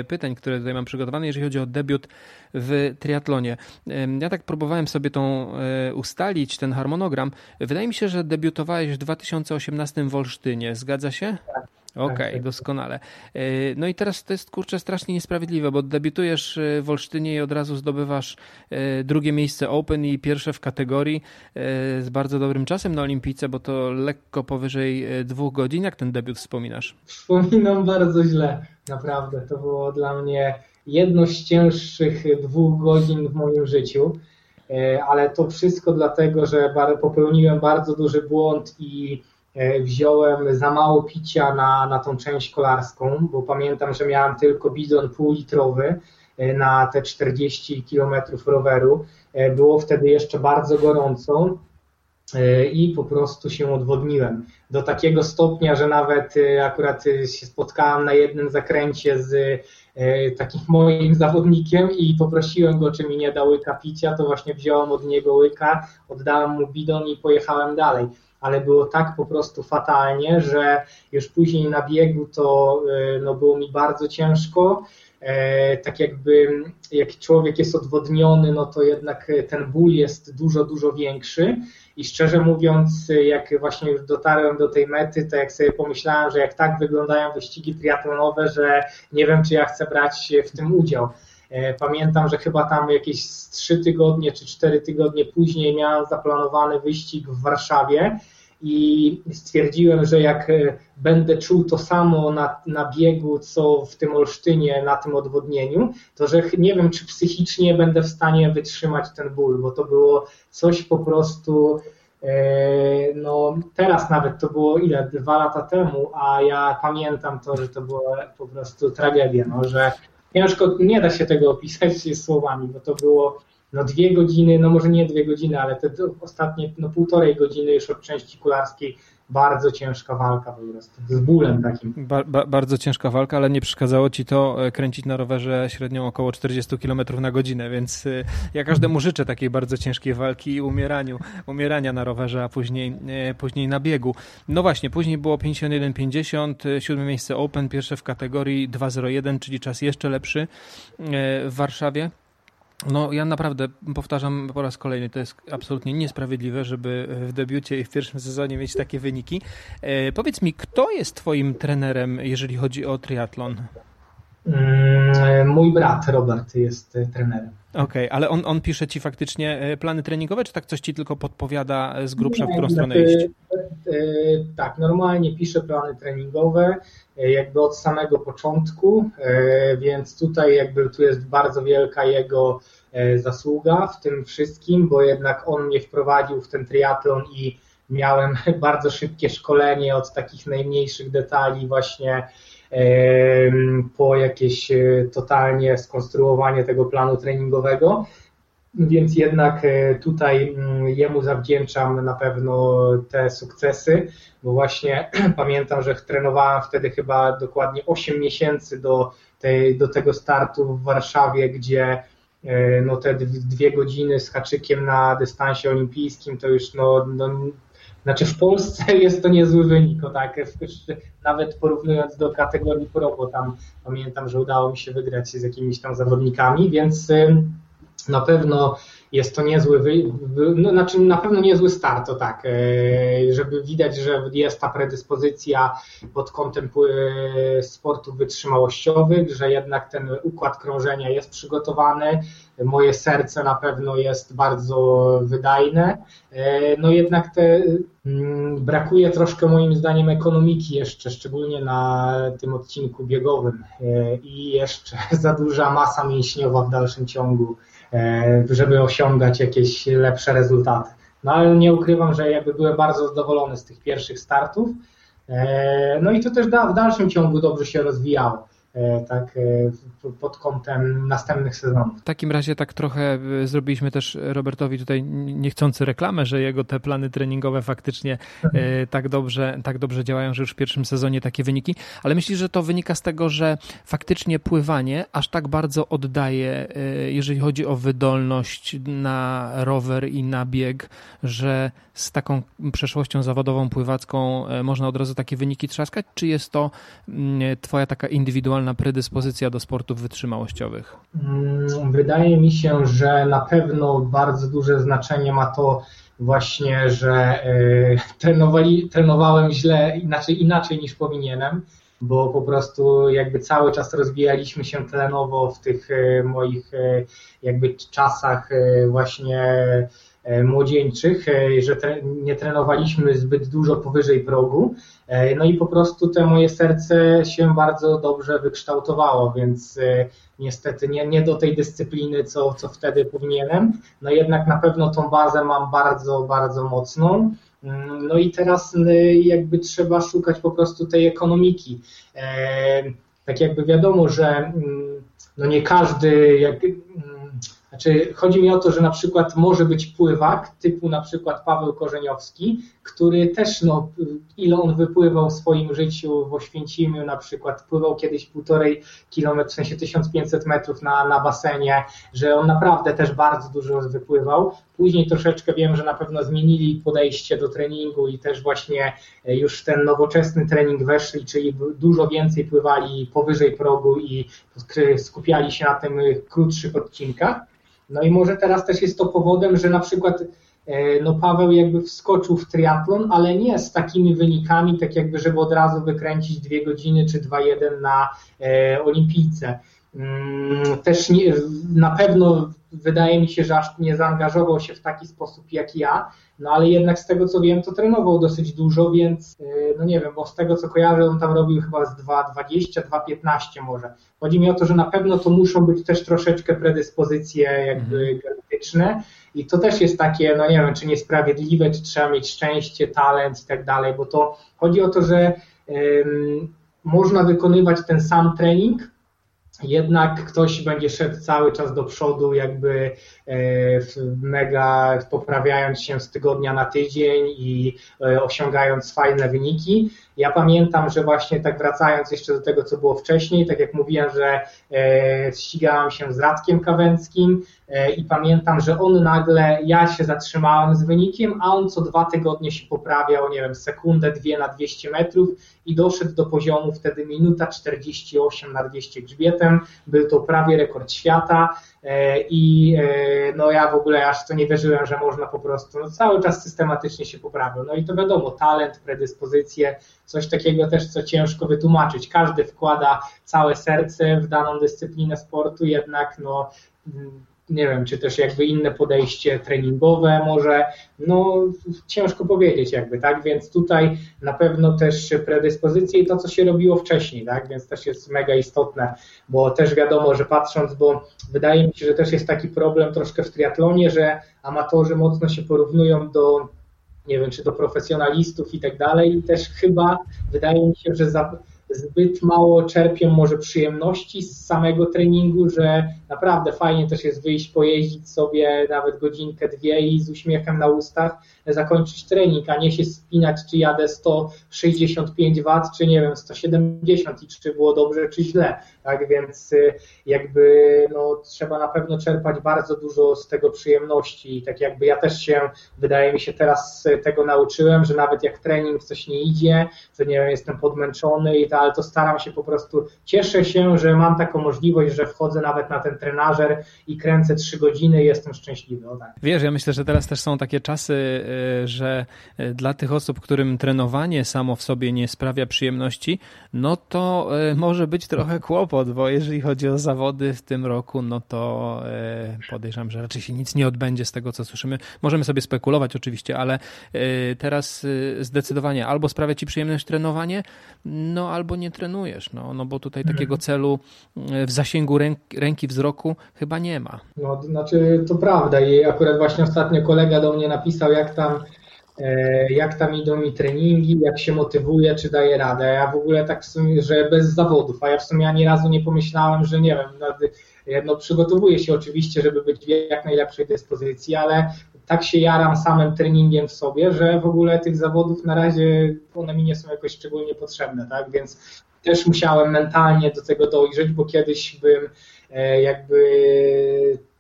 pytań, które tutaj mam przygotowane, jeżeli chodzi o debiut w triatlonie. Ja tak próbowałem sobie tą y, ustalić, ten harmonogram. Wydaje mi się, że debiutowałeś w 2018 w Olsztynie. Zgadza się? Tak. Okej, okay, tak. doskonale. E, no i teraz to jest kurczę strasznie niesprawiedliwe, bo debiutujesz e, w Olsztynie i od razu zdobywasz e, drugie miejsce Open i pierwsze w kategorii z bardzo dobrym czasem na Olimpice, bo to lekko powyżej dwóch godzin. Jak ten debiut wspominasz?
Wspominam bardzo źle, naprawdę. To było dla mnie jedno z cięższych dwóch godzin w moim życiu, ale to wszystko dlatego, że popełniłem bardzo duży błąd i wziąłem za mało picia na, na tą część kolarską, bo pamiętam, że miałem tylko bidon półlitrowy e, na te 40 km roweru. E, było wtedy jeszcze bardzo gorąco i po prostu się odwodniłem. Do takiego stopnia, że nawet akurat się spotkałem na jednym zakręcie z takim moim zawodnikiem i poprosiłem go, czy mi nie da łyka picia, to właśnie wziąłem od niego łyka, oddałem mu bidon i pojechałem dalej ale było tak po prostu fatalnie, że już później na biegu to e, no, było mi bardzo ciężko. E, tak jakby jak człowiek jest odwodniony, no to jednak ten ból jest dużo, dużo większy. I szczerze mówiąc, jak właśnie już dotarłem do tej mety, to jak sobie pomyślałem, że jak tak wyglądają wyścigi triatlonowe, że nie wiem, czy ja chcę brać w tym udział. E, pamiętam, że chyba tam jakieś 3 tygodnie czy 4 tygodnie później miałem zaplanowany wyścig w Warszawie i stwierdziłem, że jak e, będę czuł to samo na, na biegu, co w tym Olsztynie, na tym odwodnieniu, to że nie wiem, czy psychicznie będę w stanie wytrzymać ten ból, bo to było coś po prostu. E, no, teraz nawet to było ile? Dwa lata temu, a ja pamiętam to, że to była po prostu tragedia, no, że ciężko, nie da się tego opisać słowami, bo to było no dwie godziny, no może nie dwie godziny, ale te ostatnie no półtorej godziny już od części kularskiej bardzo ciężka walka po prostu, z bólem takim.
Ba, ba, bardzo ciężka walka, ale nie przeszkadzało ci to e, kręcić na rowerze średnią około 40 km na godzinę, więc e, ja każdemu życzę takiej bardzo ciężkiej walki i umieraniu, umierania na rowerze, a później, e, później na biegu. No właśnie, później było 51-50, siódme miejsce Open, pierwsze w kategorii 2.01, czyli czas jeszcze lepszy w Warszawie. No, ja naprawdę powtarzam po raz kolejny, to jest absolutnie niesprawiedliwe, żeby w debiucie i w pierwszym sezonie mieć takie wyniki. E, powiedz mi, kto jest Twoim trenerem, jeżeli chodzi o triatlon?
Mm, mój brat Robert jest e, trenerem.
Okej, okay, ale on, on pisze ci faktycznie e, plany treningowe, czy tak coś ci tylko podpowiada z grubsza, w którą stronę znaczy, iść?
Tak, normalnie pisze plany treningowe, jakby od samego początku, więc tutaj jakby tu jest bardzo wielka jego zasługa w tym wszystkim, bo jednak on mnie wprowadził w ten triatlon i miałem bardzo szybkie szkolenie od takich najmniejszych detali właśnie po jakieś e, totalnie skonstruowanie tego planu treningowego. Więc jednak e, tutaj mm, jemu zawdzięczam na pewno te sukcesy, bo właśnie pamiętam, że trenowałem wtedy chyba dokładnie 8 miesięcy do, tej, do tego startu w Warszawie, gdzie e, no te dwie godziny z haczykiem na dystansie olimpijskim to już no, no znaczy w Polsce jest to niezły wynik, o tak, nawet porównując do kategorii pro, bo tam pamiętam, że udało mi się wygrać z jakimiś tam zawodnikami, więc na pewno jest to niezły, wy, no, znaczy na pewno niezły start, to tak, e, żeby widać, że jest ta predyspozycja pod kątem e, sportów wytrzymałościowych, że jednak ten układ krążenia jest przygotowany, moje serce na pewno jest bardzo wydajne, e, no jednak te, mm, brakuje troszkę moim zdaniem ekonomiki jeszcze, szczególnie na tym odcinku biegowym i jeszcze za duża masa mięśniowa w dalszym ciągu żeby osiągać jakieś lepsze rezultaty. No ale nie ukrywam, że jakby byłem bardzo zadowolony z tych pierwszych startów. E, no i to też w dalszym ciągu dobrze się rozwijało. E, tak e, pod kątem następnych sezonów.
W takim razie tak trochę e, zrobiliśmy też Robertowi tutaj niechcący reklamę, że jego te plany treningowe faktycznie mhm. tak dobrze, tak dobrze działają, że już w pierwszym sezonie takie wyniki, ale myślisz, że to wynika z tego, że faktycznie pływanie aż tak bardzo oddaje, jeżeli chodzi o wydolność na rower i na bieg, że z taką przeszłością zawodową pływacką można od razu takie wyniki trzaskać, czy jest to mm, twoja taka indywidualna naturalna predyspozycja do sportów wytrzymałościowych?
Mm, wydaje mi się, że na pewno bardzo duże znaczenie ma to właśnie, że e, trenowali, trenowałem źle, inaczej, inaczej niż powinienem, bo po prostu jakby cały czas rozwijaliśmy się tlenowo w tych e, moich e, jakby czasach właśnie młodzieńczych, że nie trenowaliśmy zbyt dużo powyżej progu. E, no i po prostu to moje serce się bardzo dobrze wykształtowało, więc niestety nie, nie do tej dyscypliny, co, co wtedy powinienem. No jednak na pewno tą bazę mam bardzo, bardzo mocną. Mm, no i teraz jakby trzeba szukać po prostu tej ekonomiki. Tak jakby wiadomo, że mm, no nie każdy, jak, mm, Znaczy, chodzi mi o to, że na przykład może być pływak, typu na przykład Paweł Korzeniowski, który też, no, ile on wypływał w swoim życiu w Oświęcimiu, na przykład pływał kiedyś półtorej kilometra, w sensie 1500 metrów na, na basenie, że on naprawdę też bardzo dużo wypływał. Później troszeczkę wiem, że na pewno zmienili podejście do treningu i też właśnie e, już ten nowoczesny trening weszli, czyli dużo więcej pływali powyżej progu i skupiali się na tym krótszych odcinkach. No i może teraz też jest to powodem, że na przykład e, no Paweł jakby wskoczył w triatlon, ale nie z takimi wynikami, tak jakby, żeby od razu wykręcić dwie godziny czy 2-1 na e, olimpijce. Mm, też nie, na pewno wydaje mi się, że aż nie zaangażował się w taki sposób jak ja, no ale jednak z tego co wiem, to trenował dosyć dużo, więc e, no nie wiem, bo z tego co kojarzę, on tam robił chyba z 2,20, 2,15 może. Chodzi mi o to, że na pewno to muszą być też troszeczkę predyspozycje jakby mhm. I to też jest takie, no nie wiem, czy niesprawiedliwe, czy trzeba mieć szczęście, talent i tak dalej, bo to chodzi o to, że można wykonywać ten sam trening, jednak ktoś będzie szedł cały czas do przodu, jakby e, mega poprawiając się z tygodnia na tydzień i e, osiągając fajne wyniki. Ja pamiętam, że właśnie tak wracając jeszcze do tego, co było wcześniej, tak jak mówiłem, że e, ścigałam się z Radkiem Kawęckim i pamiętam, że on nagle, ja się zatrzymałem z wynikiem, a on co dwa tygodnie się poprawiał, nie wiem, sekundę, dwie na 200 metrów i doszedł do poziomu wtedy minuta 48 na 200 grzbietem. Był to prawie rekord świata e, i e, no ja w ogóle aż to nie wierzyłem, że można po prostu no, cały czas systematycznie się poprawiał. No i to wiadomo, talent, predyspozycje, coś takiego też, co ciężko wytłumaczyć. Każdy wkłada całe serce w daną dyscyplinę sportu, jednak no nie wiem, czy też jakby inne podejście treningowe może, no ciężko powiedzieć jakby, tak, więc tutaj na pewno też predyspozycje i to, co się robiło wcześniej, tak, więc też jest mega istotne, bo też wiadomo, że patrząc, bo wydaje mi się, że też jest taki problem troszkę w triatlonie, że amatorzy mocno się porównują do nie wiem, czy do profesjonalistów i tak dalej i też chyba wydaje mi się, że za, zbyt mało czerpią może przyjemności z samego treningu, że naprawdę fajnie też jest wyjść, pojeździć sobie nawet godzinkę, dwie i z uśmiechem na ustach zakończyć trening, a nie się spinać, czy jadę 165 W, czy nie wiem, 170 i czy było dobrze, czy źle. Tak więc y, jakby no, trzeba na pewno czerpać bardzo dużo z tego przyjemności i tak jakby ja też się, wydaje mi się, teraz tego nauczyłem, że nawet jak trening coś nie idzie, to nie wiem, jestem podmęczony i tak, ale to staram się po prostu, cieszę się, że mam taką możliwość, że wchodzę nawet na ten trenażer i kręcę trzy godziny i jestem szczęśliwy. O tak.
Wiesz, ja myślę, że teraz też są takie czasy, y, że y, dla tych osób, którym trenowanie samo w sobie nie sprawia przyjemności, no to y, może być trochę kłopot, bo jeżeli chodzi o zawody w tym roku, no to podejrzewam, że raczej się nic nie odbędzie z tego, co słyszymy. Możemy sobie spekulować oczywiście, ale teraz zdecydowanie albo sprawia ci przyjemność trenowanie, no albo nie trenujesz, no, no bo tutaj takiego celu w zasięgu ręki wzroku chyba nie ma.
No, znaczy to prawda i akurat właśnie ostatnio kolega do mnie napisał, jak tam e, jak tam idą mi treningi, jak się motywuje, czy daje radę. Ja w ogóle tak w sumie, że bez zawodów, a ja w sumie ani razu nie pomyślałem, że nie wiem, no, przygotowuję się oczywiście, żeby być w jak najlepszej dyspozycji, ale tak się jaram samym treningiem w sobie, że w ogóle tych zawodów na razie one mi nie są jakoś szczególnie potrzebne, tak, więc też musiałem mentalnie do tego dojrzeć, bo kiedyś bym e, jakby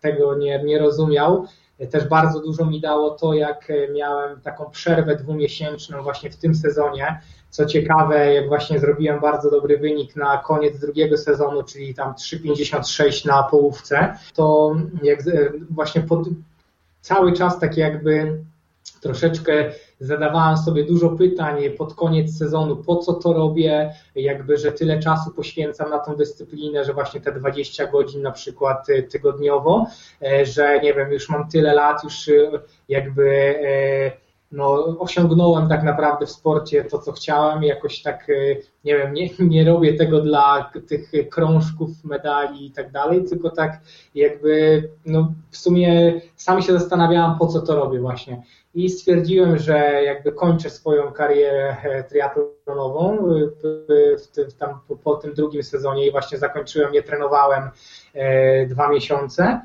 tego nie, nie rozumiał. Też bardzo dużo mi dało to, jak miałem taką przerwę dwumiesięczną właśnie w tym sezonie. Co ciekawe, jak właśnie zrobiłem bardzo dobry wynik na koniec drugiego sezonu, czyli tam 3,56 na połówce, to jak właśnie pod, cały czas tak jakby troszeczkę zadawałem sobie dużo pytań pod koniec sezonu, po co to robię, jakby, że tyle czasu poświęcam na tą dyscyplinę, że właśnie te 20 godzin na przykład y, tygodniowo, e, że nie wiem, już mam tyle lat, już y, jakby e, no, osiągnąłem tak naprawdę w sporcie to, co chciałem, jakoś tak, y, nie wiem, nie, nie robię tego dla tych krążków, medali i tak dalej, tylko tak jakby, no w sumie sam się zastanawiałem, po co to robię właśnie. I stwierdziłem, że jakby kończę swoją karierę e, triatlonową tam po tym drugim sezonie i właśnie zakończyłem, nie trenowałem e, dwa miesiące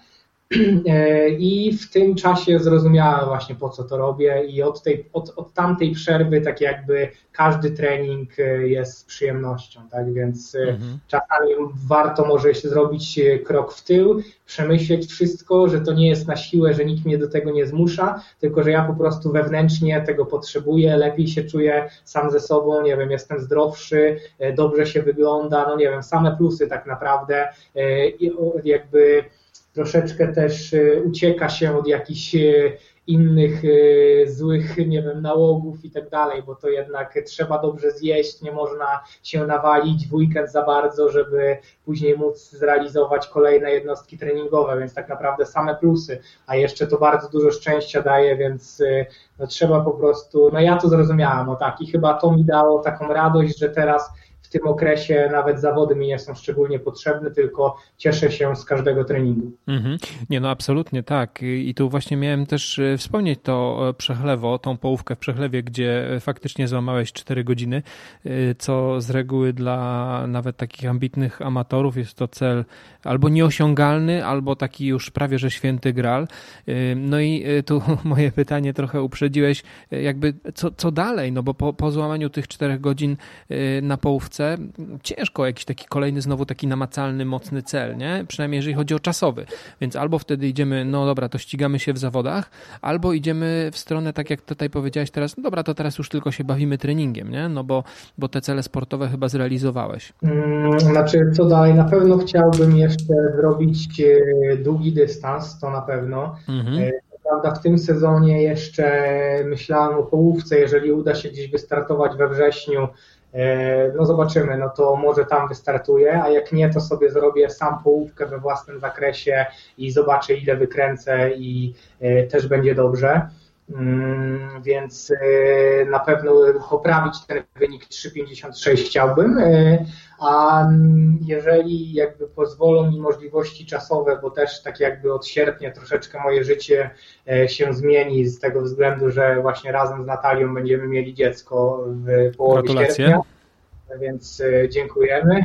I w tym czasie zrozumiałem właśnie po co to robię i od, tej, od, od tamtej przerwy tak jakby każdy trening jest przyjemnością, tak więc mhm. czasami warto może się zrobić krok w tył, przemyśleć wszystko, że to nie jest na siłę, że nikt mnie do tego nie zmusza, tylko że ja po prostu wewnętrznie tego potrzebuję, lepiej się czuję sam ze sobą, nie wiem, jestem zdrowszy, dobrze się wygląda, no nie wiem, same plusy tak naprawdę jakby troszeczkę też e, ucieka się od jakichś e, innych e, złych, nie wiem, nałogów i tak dalej, bo to jednak trzeba dobrze zjeść, nie można się nawalić w weekend za bardzo, żeby później móc zrealizować kolejne jednostki treningowe, więc tak naprawdę same plusy, a jeszcze to bardzo dużo szczęścia daje, więc no, trzeba po prostu, no ja to zrozumiałam, o tak, i chyba to mi dało taką radość, że teraz w tym okresie nawet zawody mi nie są szczególnie potrzebne, tylko cieszę się z każdego treningu.
Mhm. Nie, no absolutnie tak. I tu właśnie miałem też e, wspomnieć to e, przechlewo, tą połówkę w przechlewie, gdzie e, faktycznie złamałeś 4 godziny, co z reguły dla nawet takich ambitnych amatorów jest to cel albo nieosiągalny, albo taki już prawie że święty gral. No i tu moje pytanie trochę uprzedziłeś, jakby co, co dalej, no bo po, po złamaniu tych 4 godzin na połówce ciężko jakiś taki kolejny, znowu taki namacalny, mocny cel, nie? Przynajmniej jeżeli chodzi o czasowy. Więc albo wtedy idziemy, no dobra, to ścigamy się w zawodach, albo idziemy w stronę, tak jak tutaj powiedziałeś teraz, no dobra, to teraz już tylko się bawimy treningiem, nie? No bo, bo te cele sportowe chyba zrealizowałeś.
Hmm, znaczy, co dalej? Na pewno chciałbym jeszcze zrobić e, długi dystans, to na pewno. Mhm e, prawda, w tym sezonie jeszcze myślałem o połówce, jeżeli uda się gdzieś wystartować we wrześniu, no zobaczymy, no to może tam wystartuję, a jak nie, to sobie zrobię sam połówkę we własnym zakresie i zobaczę ile wykręcę i e, też będzie dobrze. Mm, więc e, na pewno poprawić ten wynik 3,56 chciałbym, e, a jeżeli jakby pozwolą mi możliwości czasowe, bo też tak jakby od sierpnia troszeczkę moje życie e, się zmieni z tego względu, że właśnie razem z Natalią będziemy mieli dziecko w połowie Gratulacje. sierpnia więc e, dziękujemy.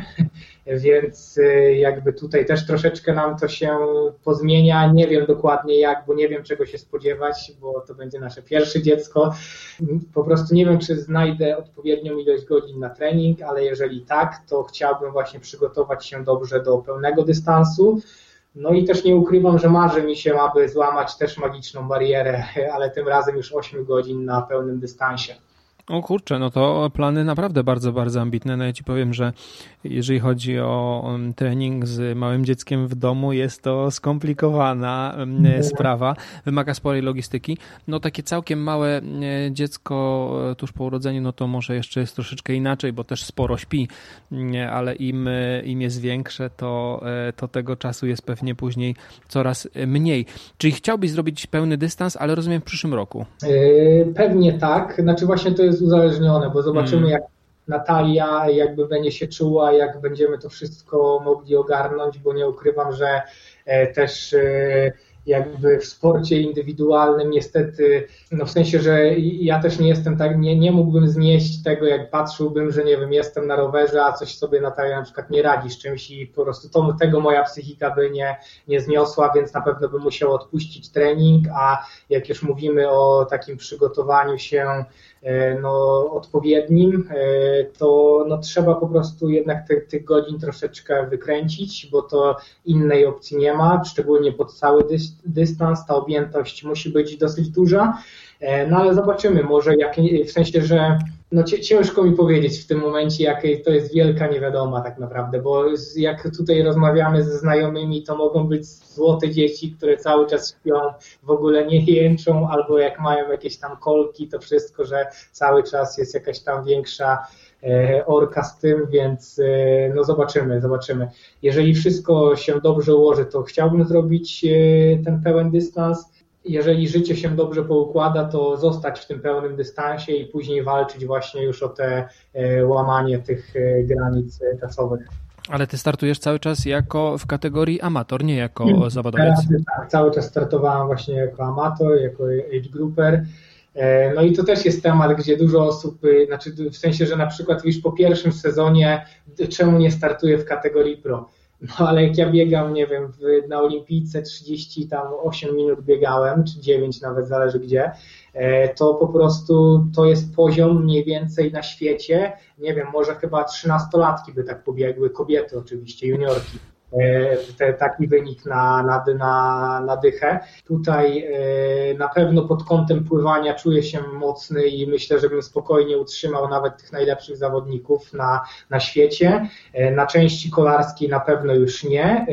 Więc e, jakby tutaj też troszeczkę nam to się pozmienia. Nie wiem dokładnie jak, bo nie wiem czego się spodziewać, bo to będzie nasze pierwsze dziecko. Po prostu nie wiem, czy znajdę odpowiednią ilość godzin na trening, ale jeżeli tak, to chciałbym właśnie przygotować się dobrze do pełnego dystansu. No i też nie ukrywam, że marzy mi się, aby złamać też magiczną barierę, ale tym razem już 8 godzin na pełnym dystansie.
O kurczę, no to plany naprawdę bardzo, bardzo ambitne. No ja ci powiem, że jeżeli chodzi o trening z małym dzieckiem w domu, jest to skomplikowana mhm. sprawa, wymaga sporej logistyki. No takie całkiem małe dziecko e, tuż po urodzeniu, no to może jeszcze jest troszeczkę inaczej, bo też sporo śpi, ale im, e, im jest większe, to, e, to tego czasu jest pewnie później coraz mniej. Czyli chciałbyś zrobić pełny dystans, ale rozumiem w przyszłym roku?
Pewnie tak. Znaczy właśnie to jest jest uzależnione, bo zobaczymy, mm. jak Natalia jakby będzie się czuła, jak będziemy to wszystko mogli ogarnąć, bo nie ukrywam, że e, też e, jakby w sporcie indywidualnym niestety, no w sensie, że ja też nie jestem tak, nie, nie mógłbym znieść tego, jak patrzyłbym, że nie wiem, jestem na rowerze, a coś sobie Natalia na przykład nie radzi z czymś i po prostu to, tego moja psychika by nie, nie zniosła, więc na pewno bym musiał odpuścić trening, a jak już mówimy o takim przygotowaniu się no, odpowiednim, e, to no, trzeba po prostu jednak tych, tych godzin troszeczkę wykręcić, bo to innej opcji nie ma, szczególnie pod cały dystans, ta objętość musi być dosyć duża. E, no ale zobaczymy, może jak, w sensie, że no ciężko mi powiedzieć w tym momencie, jakiej to jest wielka niewiadoma tak naprawdę, bo jak tutaj rozmawiamy ze znajomymi, to mogą być złote dzieci, które cały czas śpią, w ogóle nie jęczą, albo jak mają jakieś tam kolki, to wszystko, że cały czas jest jakaś tam większa e, orka z tym, więc e, no zobaczymy, zobaczymy. Jeżeli wszystko się dobrze ułoży, to chciałbym zrobić ten pełen dystans jeżeli życie się dobrze poukłada, to zostać w tym pełnym dystansie i później walczyć właśnie już o te e, łamanie tych e, granic e, czasowych.
Ale ty startujesz cały czas jako w kategorii amator, nie jako hmm, zawodowiec.
tak, cały czas startowałem właśnie jako amator, jako age grouper. No i to też jest temat, gdzie dużo osób, znaczy w sensie, że na przykład już po pierwszym sezonie, czemu nie startuję w kategorii pro? No ale jak ja biegam, nie wiem, na olimpijce 30 tam 8 minut biegałem, czy 9 nawet, zależy gdzie, e, to po prostu to jest poziom mniej więcej na świecie, nie wiem, może chyba 13-latki by tak pobiegły, kobiety oczywiście, juniorki. E, te, taki wynik na, na, na, na dychę. Tutaj e, na pewno pod kątem pływania czuję się mocny i myślę, że bym spokojnie utrzymał nawet tych najlepszych zawodników na, na świecie. E, na części kolarskiej na pewno już nie.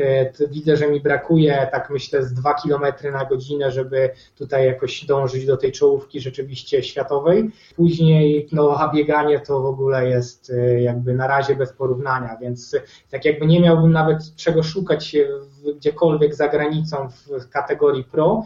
Widzę, że mi brakuje, tak myślę, z 2 km na godzinę, żeby tutaj jakoś dążyć do tej czołówki rzeczywiście światowej. Później, no, a bieganie to w ogóle jest jakby na razie bez porównania, więc tak jakby nie miałbym nawet czego szukać gdziekolwiek za granicą w kategorii pro.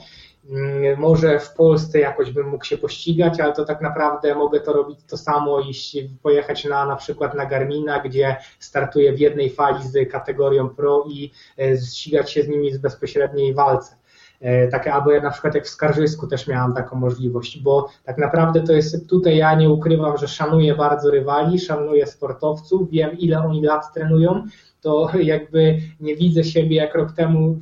Mm, może w Polsce jakoś bym mógł się pościgać, ale to tak naprawdę mogę to robić to samo, iść, pojechać na na przykład na Garmina, gdzie startuję w jednej fali z kategorią pro i e, ścigać się z nimi w bezpośredniej walce. E, takie, albo ja na przykład jak w Skarżysku też miałam taką możliwość, bo tak naprawdę to jest, tutaj ja nie ukrywam, że szanuję bardzo rywali, szanuję sportowców, wiem ile oni lat trenują, to jakby nie widzę siebie jak rok temu,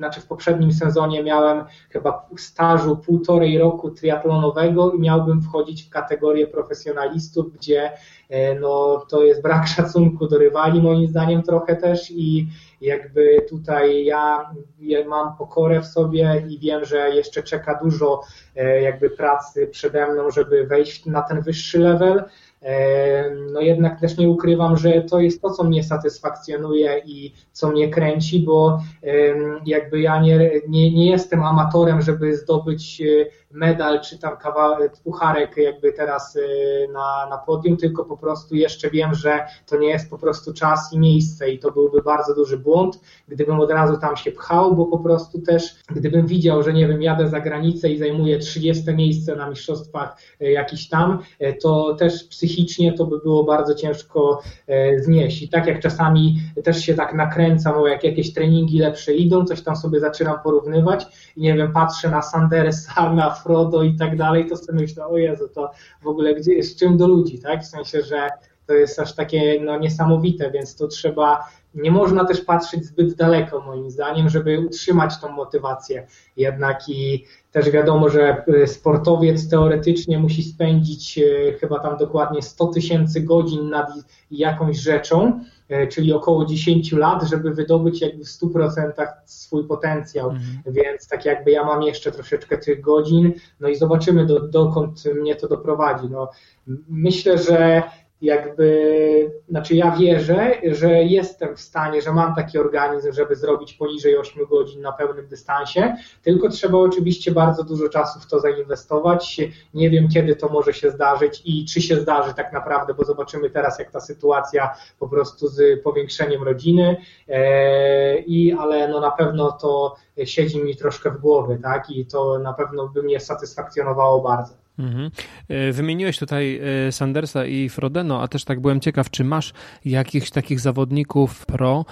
znaczy w poprzednim sezonie miałem chyba stażu półtorej roku triatlonowego i miałbym wchodzić w kategorię profesjonalistów, gdzie e, no, to jest brak szacunku do rywali moim zdaniem trochę też. I jakby tutaj ja mam pokorę w sobie i wiem, że jeszcze czeka dużo e, jakby pracy przede mną, żeby wejść na ten wyższy level no jednak też nie ukrywam, że to jest to, co mnie satysfakcjonuje i co mnie kręci, bo jakby ja nie, nie, nie jestem amatorem, żeby zdobyć e, medal czy tam kawałek, pucharek jakby teraz e, na, na podium, tylko po prostu jeszcze wiem, że to nie jest po prostu czas i miejsce i to byłby bardzo duży błąd, gdybym od razu tam się pchał, bo po prostu też gdybym widział, że nie wiem, jadę za granicę i zajmuję 30 miejsce na mistrzostwach e, jakiś tam, to też psychicznie to by było bardzo ciężko znieść. I tak jak czasami też się tak nakręcam, o jak jakieś treningi lepsze idą, coś tam sobie zaczynam porównywać i nie wiem, patrzę na Sandersa, na Frodo i tak dalej, to sobie myślę, o Jezu, to w ogóle gdzie jest czym do ludzi, tak? W sensie, że to jest aż takie no, niesamowite, więc to trzeba nie można też patrzeć zbyt daleko, moim zdaniem, żeby utrzymać tą motywację. Jednak i też wiadomo, że y, sportowiec teoretycznie musi spędzić y, chyba tam dokładnie 100 tysięcy godzin nad jakąś rzeczą, y, czyli około 10 lat, żeby wydobyć jakby w 100% swój potencjał. Mhm. Więc tak jakby ja mam jeszcze troszeczkę tych godzin, no i zobaczymy do, dokąd mnie to doprowadzi. No, myślę, że jakby, znaczy ja wierzę, że jestem w stanie, że mam taki organizm, żeby zrobić poniżej 8 godzin na pełnym dystansie, tylko trzeba oczywiście bardzo dużo czasu w to zainwestować. Nie wiem, kiedy to może się zdarzyć i czy się zdarzy tak naprawdę, bo zobaczymy teraz, jak ta sytuacja po prostu z powiększeniem rodziny, e, i, ale no na pewno to siedzi mi troszkę w głowie, tak, i to na pewno by mnie satysfakcjonowało bardzo. Mhm.
E, wymieniłeś tutaj e, Sandersa i Frodeno, a też tak byłem ciekaw, czy masz jakichś takich zawodników pro,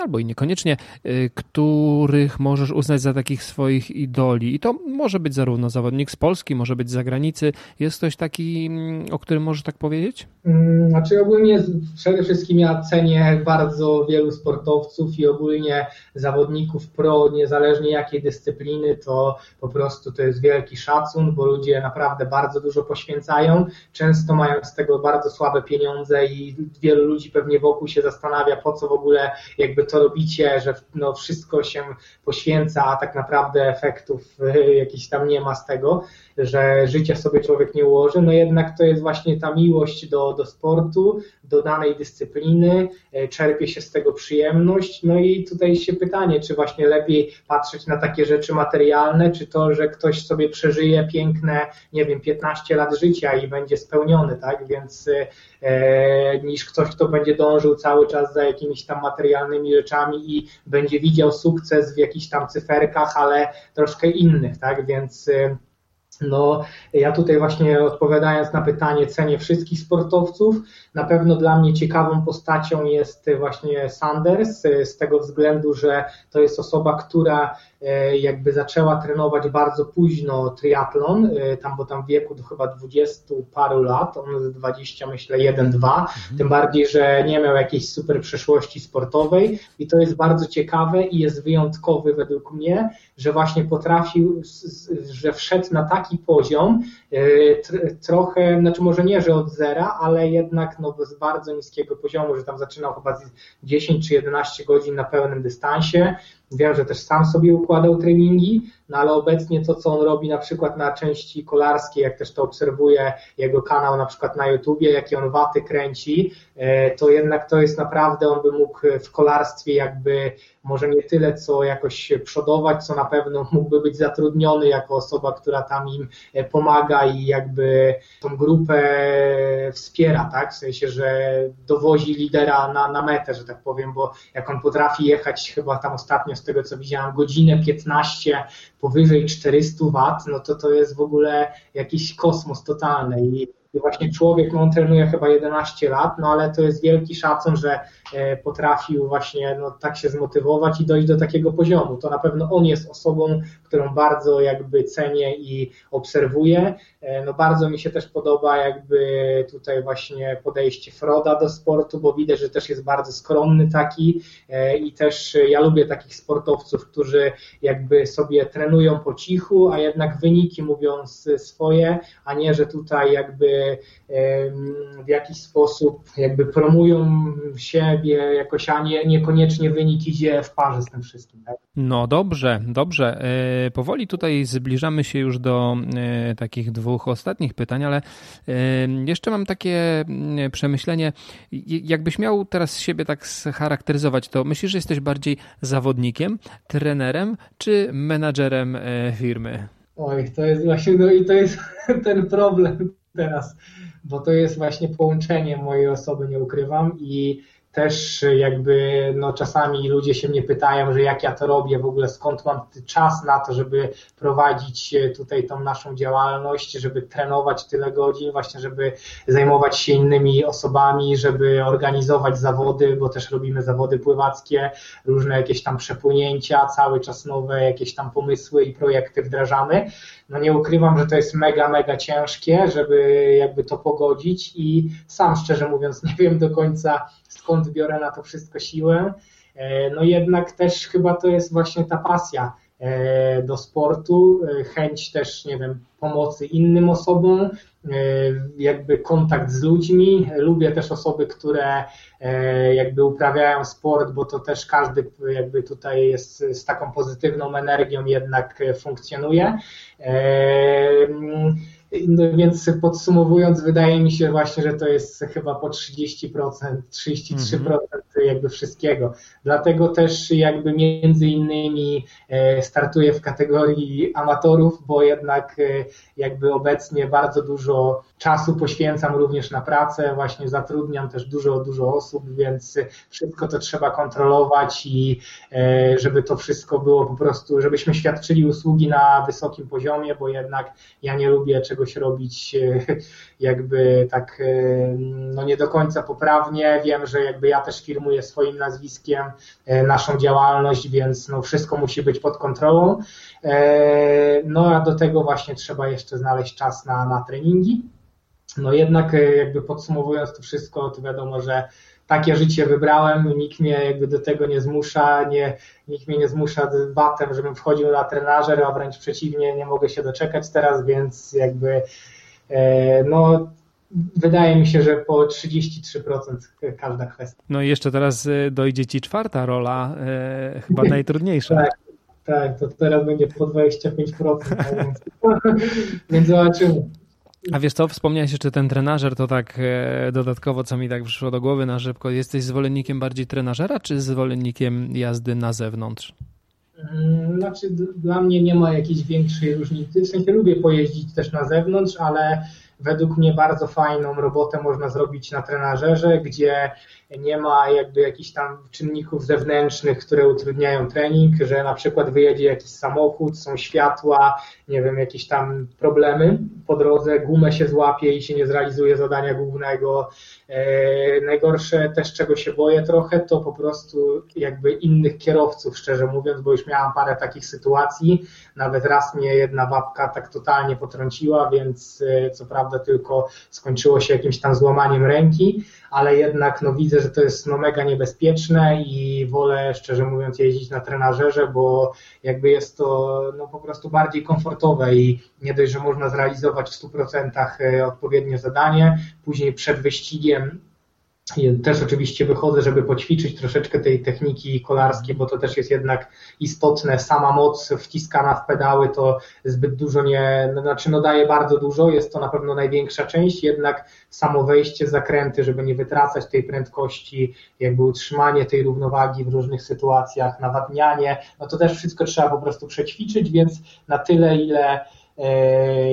albo i niekoniecznie, y, których możesz uznać za takich swoich idoli. I to może być zarówno zawodnik z Polski, może być z zagranicy. Jest ktoś taki, mm, o którym możesz tak powiedzieć?
Mm, znaczy ogólnie przede wszystkim ja cenię bardzo wielu sportowców i ogólnie zawodników pro, niezależnie jakiej dyscypliny, to po prostu to jest wielki szacun, bo ludzie naprawdę bardzo dużo poświęcają, często mają z tego bardzo słabe pieniądze i wielu ludzi pewnie wokół się zastanawia, po co w ogóle jakby to robicie, że no wszystko się poświęca, a tak naprawdę efektów y, jakichś tam nie ma z tego, że życie sobie człowiek nie ułoży, no jednak to jest właśnie ta miłość do, do sportu, do danej dyscypliny, y, czerpie się z tego przyjemność, no i tutaj się pytanie, czy właśnie lepiej patrzeć na takie rzeczy materialne, czy to, że ktoś sobie przeżyje piękne, nie wiem, 15 lat życia i będzie spełniony, tak, więc y, e, niż ktoś, kto będzie dążył cały czas za jakimiś tam materialnymi rzeczami i będzie widział sukces w jakichś tam cyferkach, ale troszkę innych, tak? Więc y, no, ja tutaj właśnie odpowiadając na pytanie, cenię wszystkich sportowców. Na pewno dla mnie ciekawą postacią jest właśnie Sanders, y, z tego względu, że to jest osoba, która e, jakby zaczęła trenować bardzo późno triatlon, e, tam bo tam w wieku do chyba 20 paru lat, on z 20 myślę 1-2, mhm. tym bardziej, że nie miał jakiejś super przeszłości sportowej i to jest bardzo ciekawe i jest wyjątkowy według mnie, że właśnie potrafił, że wszedł na taki poziom, trochę, znaczy może nie, że od zera, ale jednak no, z bardzo niskiego poziomu, że tam zaczynał chyba z 10 czy 11 godzin na pełnym dystansie. Wiem, że też sam sobie układał treningi, no ale obecnie to, co on robi na przykład na części kolarskiej, jak też to obserwuję, jego kanał na przykład na YouTubie, jakie on waty kręci, e, to jednak to jest naprawdę, on by mógł w kolarstwie jakby może nie tyle, co jakoś przodować, co na pewno mógłby być zatrudniony jako osoba, która tam im e, pomaga i jakby tą grupę wspiera, tak? W sensie, że dowozi lidera na, na metę, że tak powiem, bo jak on potrafi jechać chyba tam ostatnio z tego co widziałem, godzinę 15 powyżej 400 W, no to to jest w ogóle jakiś kosmos totalny i i właśnie człowiek, no on trenuje chyba 11 lat, no ale to jest wielki szacun, że e, potrafił właśnie no, tak się zmotywować i dojść do takiego poziomu. To na pewno on jest osobą, którą bardzo jakby cenię i obserwuję. E, no bardzo mi się też podoba jakby tutaj właśnie podejście Froda do sportu, bo widać, że też jest bardzo skromny taki e, i też ja lubię takich sportowców, którzy jakby sobie trenują po cichu, a jednak wyniki mówią swoje, a nie, że tutaj jakby w jakiś sposób jakby promują siebie jakoś, a nie, niekoniecznie wynik idzie w parze z tym wszystkim. Tak?
No dobrze, dobrze. E, powoli tutaj zbliżamy się już do e, takich dwóch ostatnich pytań, ale e, jeszcze mam takie mm, przemyślenie. Jakbyś miał teraz siebie tak scharakteryzować, to myślisz, że jesteś bardziej zawodnikiem, trenerem czy menadżerem firmy?
Oj, to jest właśnie, no i to jest ten problem teraz, bo to jest właśnie połączenie mojej osoby, nie ukrywam i też jakby no czasami ludzie się mnie pytają, że jak ja to robię, w ogóle skąd mam czas na to, żeby prowadzić tutaj tą naszą działalność, żeby trenować tyle godzin, właśnie żeby zajmować się innymi osobami, żeby organizować zawody, bo też robimy zawody pływackie, różne jakieś tam przepłynięcia, cały czas nowe jakieś tam pomysły i projekty wdrażamy. No nie ukrywam, że to jest mega, mega ciężkie, żeby jakby to pogodzić i sam szczerze mówiąc nie wiem do końca skąd biorę na to wszystko siłę. E, no jednak też chyba to jest właśnie ta pasja do sportu, e, chęć też, nie wiem, pomocy innym osobom, jakby kontakt z ludźmi. Lubię też osoby, które jakby uprawiają sport, bo to też każdy jakby tutaj jest z taką pozytywną energią jednak funkcjonuje. No więc podsumowując, wydaje mi się właśnie, że to jest chyba po 30%, 33% mhm. Jakby wszystkiego. Dlatego też jakby między innymi e, startuję w kategorii amatorów, bo jednak e, jakby obecnie bardzo dużo czasu poświęcam również na pracę, właśnie zatrudniam też dużo, dużo osób, więc wszystko to trzeba kontrolować i e, żeby to wszystko było po prostu, żebyśmy świadczyli usługi na wysokim poziomie, bo jednak ja nie lubię czegoś robić jakby tak no nie do końca poprawnie. Wiem, że jakby ja też firmuję swoim nazwiskiem naszą działalność, więc no wszystko musi być pod kontrolą. No a do tego właśnie trzeba jeszcze znaleźć czas na, na treningi. No jednak e, jakby podsumowując to wszystko, to wiadomo, że takie życie wybrałem, nikt mnie jakby do tego nie zmusza, nie, nikt mnie nie zmusza batem, żebym wchodził na trenażer, a wręcz przeciwnie, nie mogę się doczekać teraz, więc jakby e, no wydaje mi się, że po 33% każda kwestia.
No i jeszcze teraz e, dojdzie Ci czwarta rola, e, chyba najtrudniejsza.
tak, tak, to teraz będzie po 25%, więc, więc zobaczymy.
A wiesz co, wspomniałeś jeszcze ten trenażer, to tak e, dodatkowo, co mi tak przyszło do głowy na szybko. Jesteś zwolennikiem bardziej trenażera, czy zwolennikiem jazdy na zewnątrz?
Mm, znaczy, dla mnie nie ma jakiejś większej różnicy. W sensie lubię pojeździć też na zewnątrz, ale według mnie bardzo fajną robotę można zrobić na trenażerze, gdzie nie ma jakby jakichś tam czynników zewnętrznych, które utrudniają trening, że na przykład wyjedzie jakiś samochód, są światła, nie wiem, jakieś tam problemy po drodze, gumę się złapie i się nie zrealizuje zadania głównego. E, najgorsze też, czego się boję trochę, to po prostu jakby innych kierowców, szczerze mówiąc, bo już miałam parę takich sytuacji, nawet raz mnie jedna babka tak totalnie potrąciła, więc e, co prawda tylko skończyło się jakimś tam złamaniem ręki, ale jednak no, widzę, że to jest no, mega niebezpieczne i wolę szczerze mówiąc jeździć na trenażerze, bo jakby jest to no, po prostu bardziej komfortowe i nie dość, że można zrealizować w 100% e, odpowiednie zadanie, później przed wyścigiem też oczywiście wychodzę, żeby poćwiczyć troszeczkę tej techniki kolarskiej, bo to też jest jednak istotne. Sama moc wciskana w pedały to zbyt dużo nie, no, znaczy no daje bardzo dużo, jest to na pewno największa część, jednak samo wejście, zakręty, żeby nie wytracać tej prędkości, jakby utrzymanie tej równowagi w różnych sytuacjach, nawadnianie, no to też wszystko trzeba po prostu przećwiczyć, więc na tyle, ile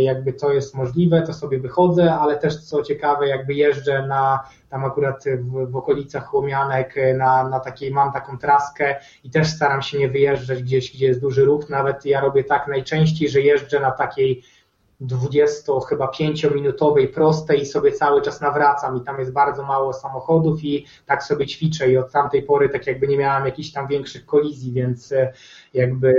jakby to jest możliwe, to sobie wychodzę, ale też co ciekawe, jakby jeżdżę na, tam akurat w, w okolicach Chłomianek, e, na, na takiej, mam taką traskę i też staram się nie wyjeżdżać gdzieś, gdzie jest duży ruch, nawet ja robię tak najczęściej, że jeżdżę na takiej 20 chyba 5-minutowej prostej i sobie cały czas nawracam i tam jest bardzo mało samochodów i tak sobie ćwiczę i od tamtej pory tak jakby nie miałem jakichś tam większych kolizji, więc e, jakby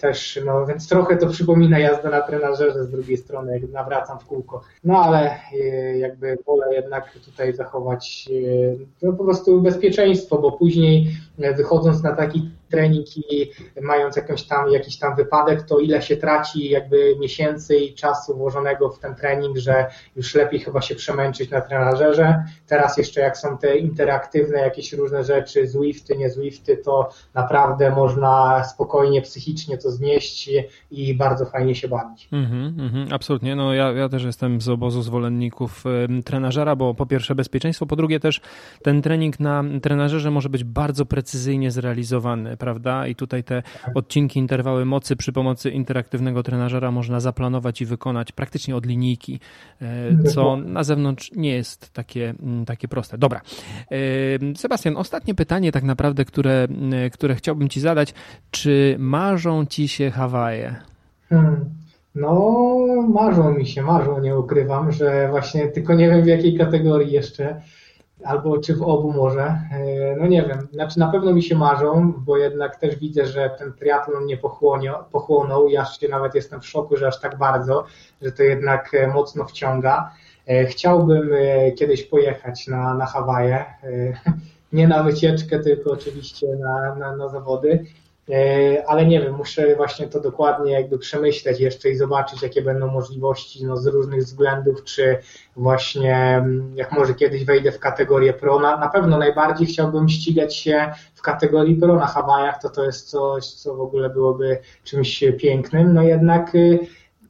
też, no więc trochę to przypomina jazdę na trenażerze z drugiej strony, jak nawracam w kółko. No ale e, jakby wolę jednak tutaj zachować e, no, po prostu bezpieczeństwo, bo później wychodząc na taki trening i mając jakąś tam, jakiś tam wypadek, to ile się traci jakby miesięcy i czasu włożonego w ten trening, że już lepiej chyba się przemęczyć na trenażerze. Teraz jeszcze jak są te interaktywne jakieś różne rzeczy, Zwifty, nie Zwifty, to naprawdę można spokojnie psychicznie to znieść i bardzo fajnie się bawić.
Mm -hmm, absolutnie. No ja, ja też jestem z obozu zwolenników y, trenażera, bo po pierwsze bezpieczeństwo, po drugie też ten trening na trenażerze może być bardzo precyzyjnie zrealizowany prawda? I tutaj te odcinki, interwały mocy przy pomocy interaktywnego trenażera można zaplanować i wykonać praktycznie od linijki, e, co na zewnątrz nie jest takie, mm, takie proste. Dobra. Sebastian, ostatnie pytanie tak naprawdę, które, które chciałbym Ci zadać. Czy marzą Ci się Hawaje?
Hmm. No, marzą mi się, marzą, nie ukrywam, że właśnie tylko nie wiem w jakiej kategorii jeszcze albo czy w obu może. E, no nie wiem, znaczy na pewno mi się marzą, bo jednak też widzę, że ten triatlon nie pochłonął. Ja się nawet jestem w szoku, że aż tak bardzo, że to jednak e, mocno wciąga. E, chciałbym kiedyś pojechać na, na Hawaje, nie na wycieczkę, tylko oczywiście na, na, na zawody. E, ale nie wiem, muszę właśnie to dokładnie jakby przemyśleć jeszcze i zobaczyć, jakie będą możliwości no, z różnych względów, czy właśnie mm, jak może kiedyś wejdę w kategorię pro. Na, na pewno najbardziej chciałbym ścigać się w kategorii pro na Hawajach, to to jest coś, co w ogóle byłoby czymś pięknym, no jednak y,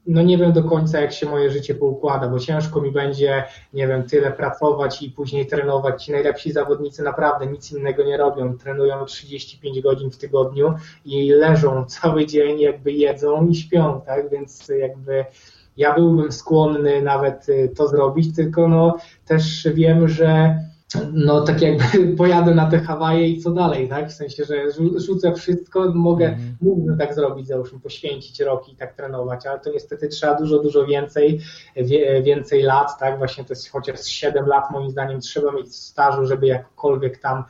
no nie wiem do końca, jak się moje życie poukłada, bo ciężko mi będzie, nie wiem, tyle pracować i później trenować. Ci najlepsi zawodnicy naprawdę nic innego nie robią. Trenują 35 godzin w tygodniu i leżą cały dzień, jakby jedzą i śpią, tak? Więc jakby ja byłbym skłonny nawet y, to zrobić, tylko no też wiem, że no tak jakby pojadę na te Hawaje i co dalej, tak? W sensie, że rzucę wszystko, mogę, mm. mógłbym tak zrobić, załóżmy, poświęcić rok i tak trenować, ale to niestety trzeba dużo, dużo więcej, więcej lat, tak? Właśnie to jest chociaż 7 lat moim zdaniem trzeba mieć stażu, żeby jakkolwiek tam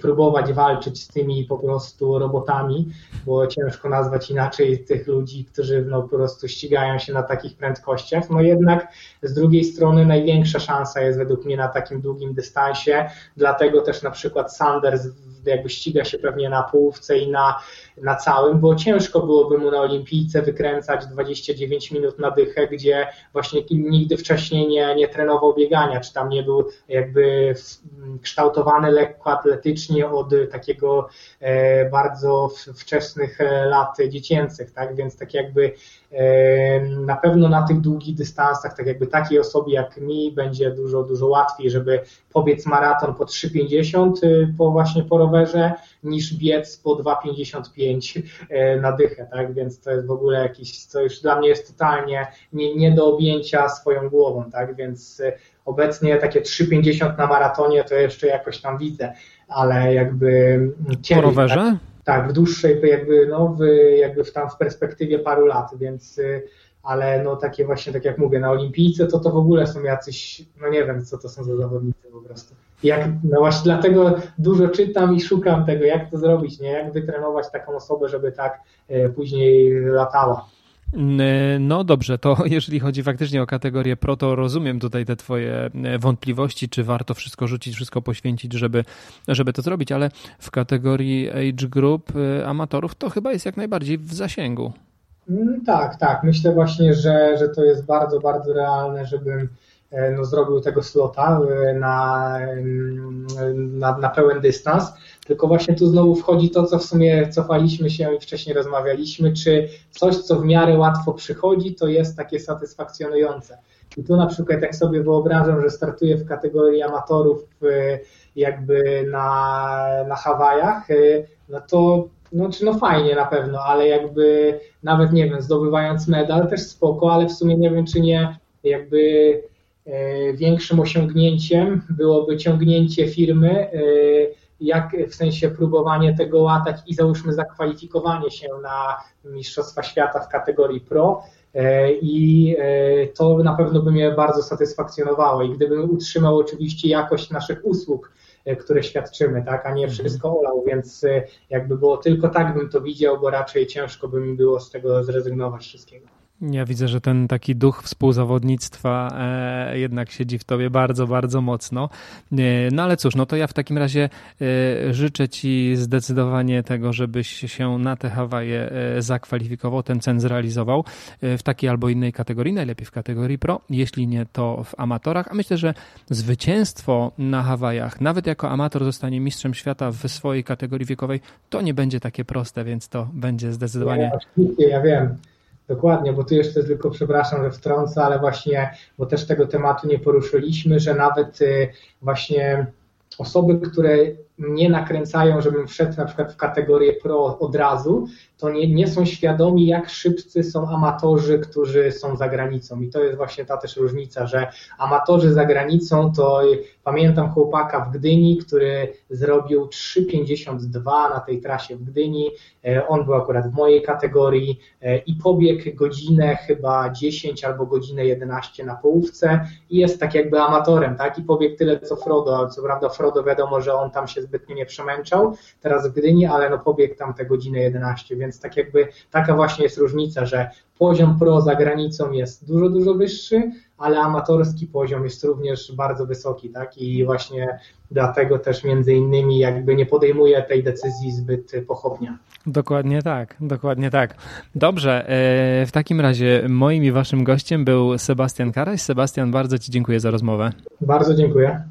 próbować walczyć z tymi po prostu robotami, bo ciężko nazwać inaczej tych ludzi, którzy no, po prostu ścigają się na takich prędkościach. No jednak z drugiej strony największa szansa jest według mnie na takim długim dystansie, dlatego też na przykład Sanders jakby ściga się pewnie na połówce i na, na całym, bo ciężko byłoby mu na olimpijce wykręcać 29 minut na dychę, gdzie właśnie nigdy wcześniej nie, nie trenował biegania, czy tam nie był jakby kształtowany lekkoatletycznie, faktycznie od takiego bardzo wczesnych lat dziecięcych, tak? Więc tak jakby na pewno na tych długich dystansach, tak jakby takiej osobie jak mi będzie dużo, dużo łatwiej, żeby pobiec maraton po 3,50 y, po właśnie po rowerze, niż biec po 2,55 y, na dychę, tak? Więc to jest w ogóle jakiś, co już dla mnie jest totalnie nie, nie do objęcia swoją głową, tak? Więc y, obecnie takie 3,50 na maratonie to jeszcze jakoś tam widzę, ale jakby...
Kiedyś, po rowerze? Tak?
Tak, w dłuższej, jakby, no, w, jakby w tam w perspektywie paru lat, więc y, ale no takie właśnie, tak jak mówię, na olimpijce to to w ogóle są jacyś, no nie wiem, co to są za zawodnicy po prostu. Jak, no właśnie dlatego dużo czytam i szukam tego, jak to zrobić, nie? Jak wytrenować taką osobę, żeby tak y, później latała.
No dobrze, to jeżeli chodzi faktycznie o kategorię pro, to rozumiem tutaj te twoje e, wątpliwości, czy warto wszystko rzucić, wszystko poświęcić, żeby, żeby to zrobić, ale w kategorii age group e, amatorów to chyba jest jak najbardziej w zasięgu.
Mm, tak, tak. Myślę właśnie, że, że to jest bardzo, bardzo realne, żebym e, no, zrobił tego slota na, na, na pełen dystans. Tylko właśnie tu znowu wchodzi to, co w sumie cofaliśmy się i wcześniej rozmawialiśmy, czy coś, co w miarę łatwo przychodzi, to jest takie satysfakcjonujące. I tu na przykład jak sobie wyobrażam, że startuję w kategorii amatorów y, jakby na, na Hawajach, no to no, czy no fajnie na pewno, ale jakby nawet nie wiem, zdobywając medal też spoko, ale w sumie nie wiem, czy nie jakby y, większym osiągnięciem byłoby ciągnięcie firmy jak w sensie próbowanie tego łatać i załóżmy zakwalifikowanie się na Mistrzostwa Świata w kategorii Pro. E, I e, to na pewno by mnie bardzo satysfakcjonowało. I gdybym utrzymał oczywiście jakość naszych usług, e, które świadczymy, tak, a nie mhm. wszystko olał, więc jakby było tylko tak bym to widział, bo raczej ciężko by mi było z tego zrezygnować wszystkiego.
Ja widzę, że ten taki duch współzawodnictwa e, jednak siedzi w tobie bardzo, bardzo mocno. E, no ale cóż, no to ja w takim razie e, życzę ci zdecydowanie tego, żebyś się na te Hawaje e, zakwalifikował, ten cen zrealizował e, w takiej albo innej kategorii, najlepiej w kategorii pro, jeśli nie to w amatorach. A myślę, że zwycięstwo na Hawajach, nawet jako amator zostanie mistrzem świata w swojej kategorii wiekowej, to nie będzie takie proste, więc to będzie zdecydowanie.
Ja, ja wiem. Dokładnie, bo tu jeszcze tylko przepraszam, że wtrącę, ale właśnie, bo też tego tematu nie poruszyliśmy, że nawet y, właśnie osoby, które mnie nakręcają, żebym wszedł na przykład w kategorię pro od razu, to nie, nie są świadomi, jak szybcy są amatorzy, którzy są za granicą. I to jest właśnie ta też różnica, że amatorzy za granicą to pamiętam chłopaka w Gdyni, który zrobił 3,52 na tej trasie w Gdyni. E, on był akurat w mojej kategorii e, i pobiegł godzinę chyba 10 albo godzinę 11 na połówce i jest tak jakby amatorem, tak? I pobiegł tyle co Frodo. Co prawda Frodo wiadomo, że on tam się zbytnio nie przemęczał teraz w Gdyni, ale no pobiegł tam te godzinę 11, więc tak jakby taka właśnie jest różnica, że poziom pro za granicą jest dużo, dużo wyższy, ale amatorski poziom jest również bardzo wysoki, tak? I właśnie dlatego też między innymi jakby nie podejmuje tej decyzji zbyt pochopnie.
Dokładnie tak, dokładnie tak. Dobrze, e, w takim razie moim i waszym gościem był Sebastian Karaś. Sebastian, bardzo Ci dziękuję za rozmowę.
Bardzo dziękuję.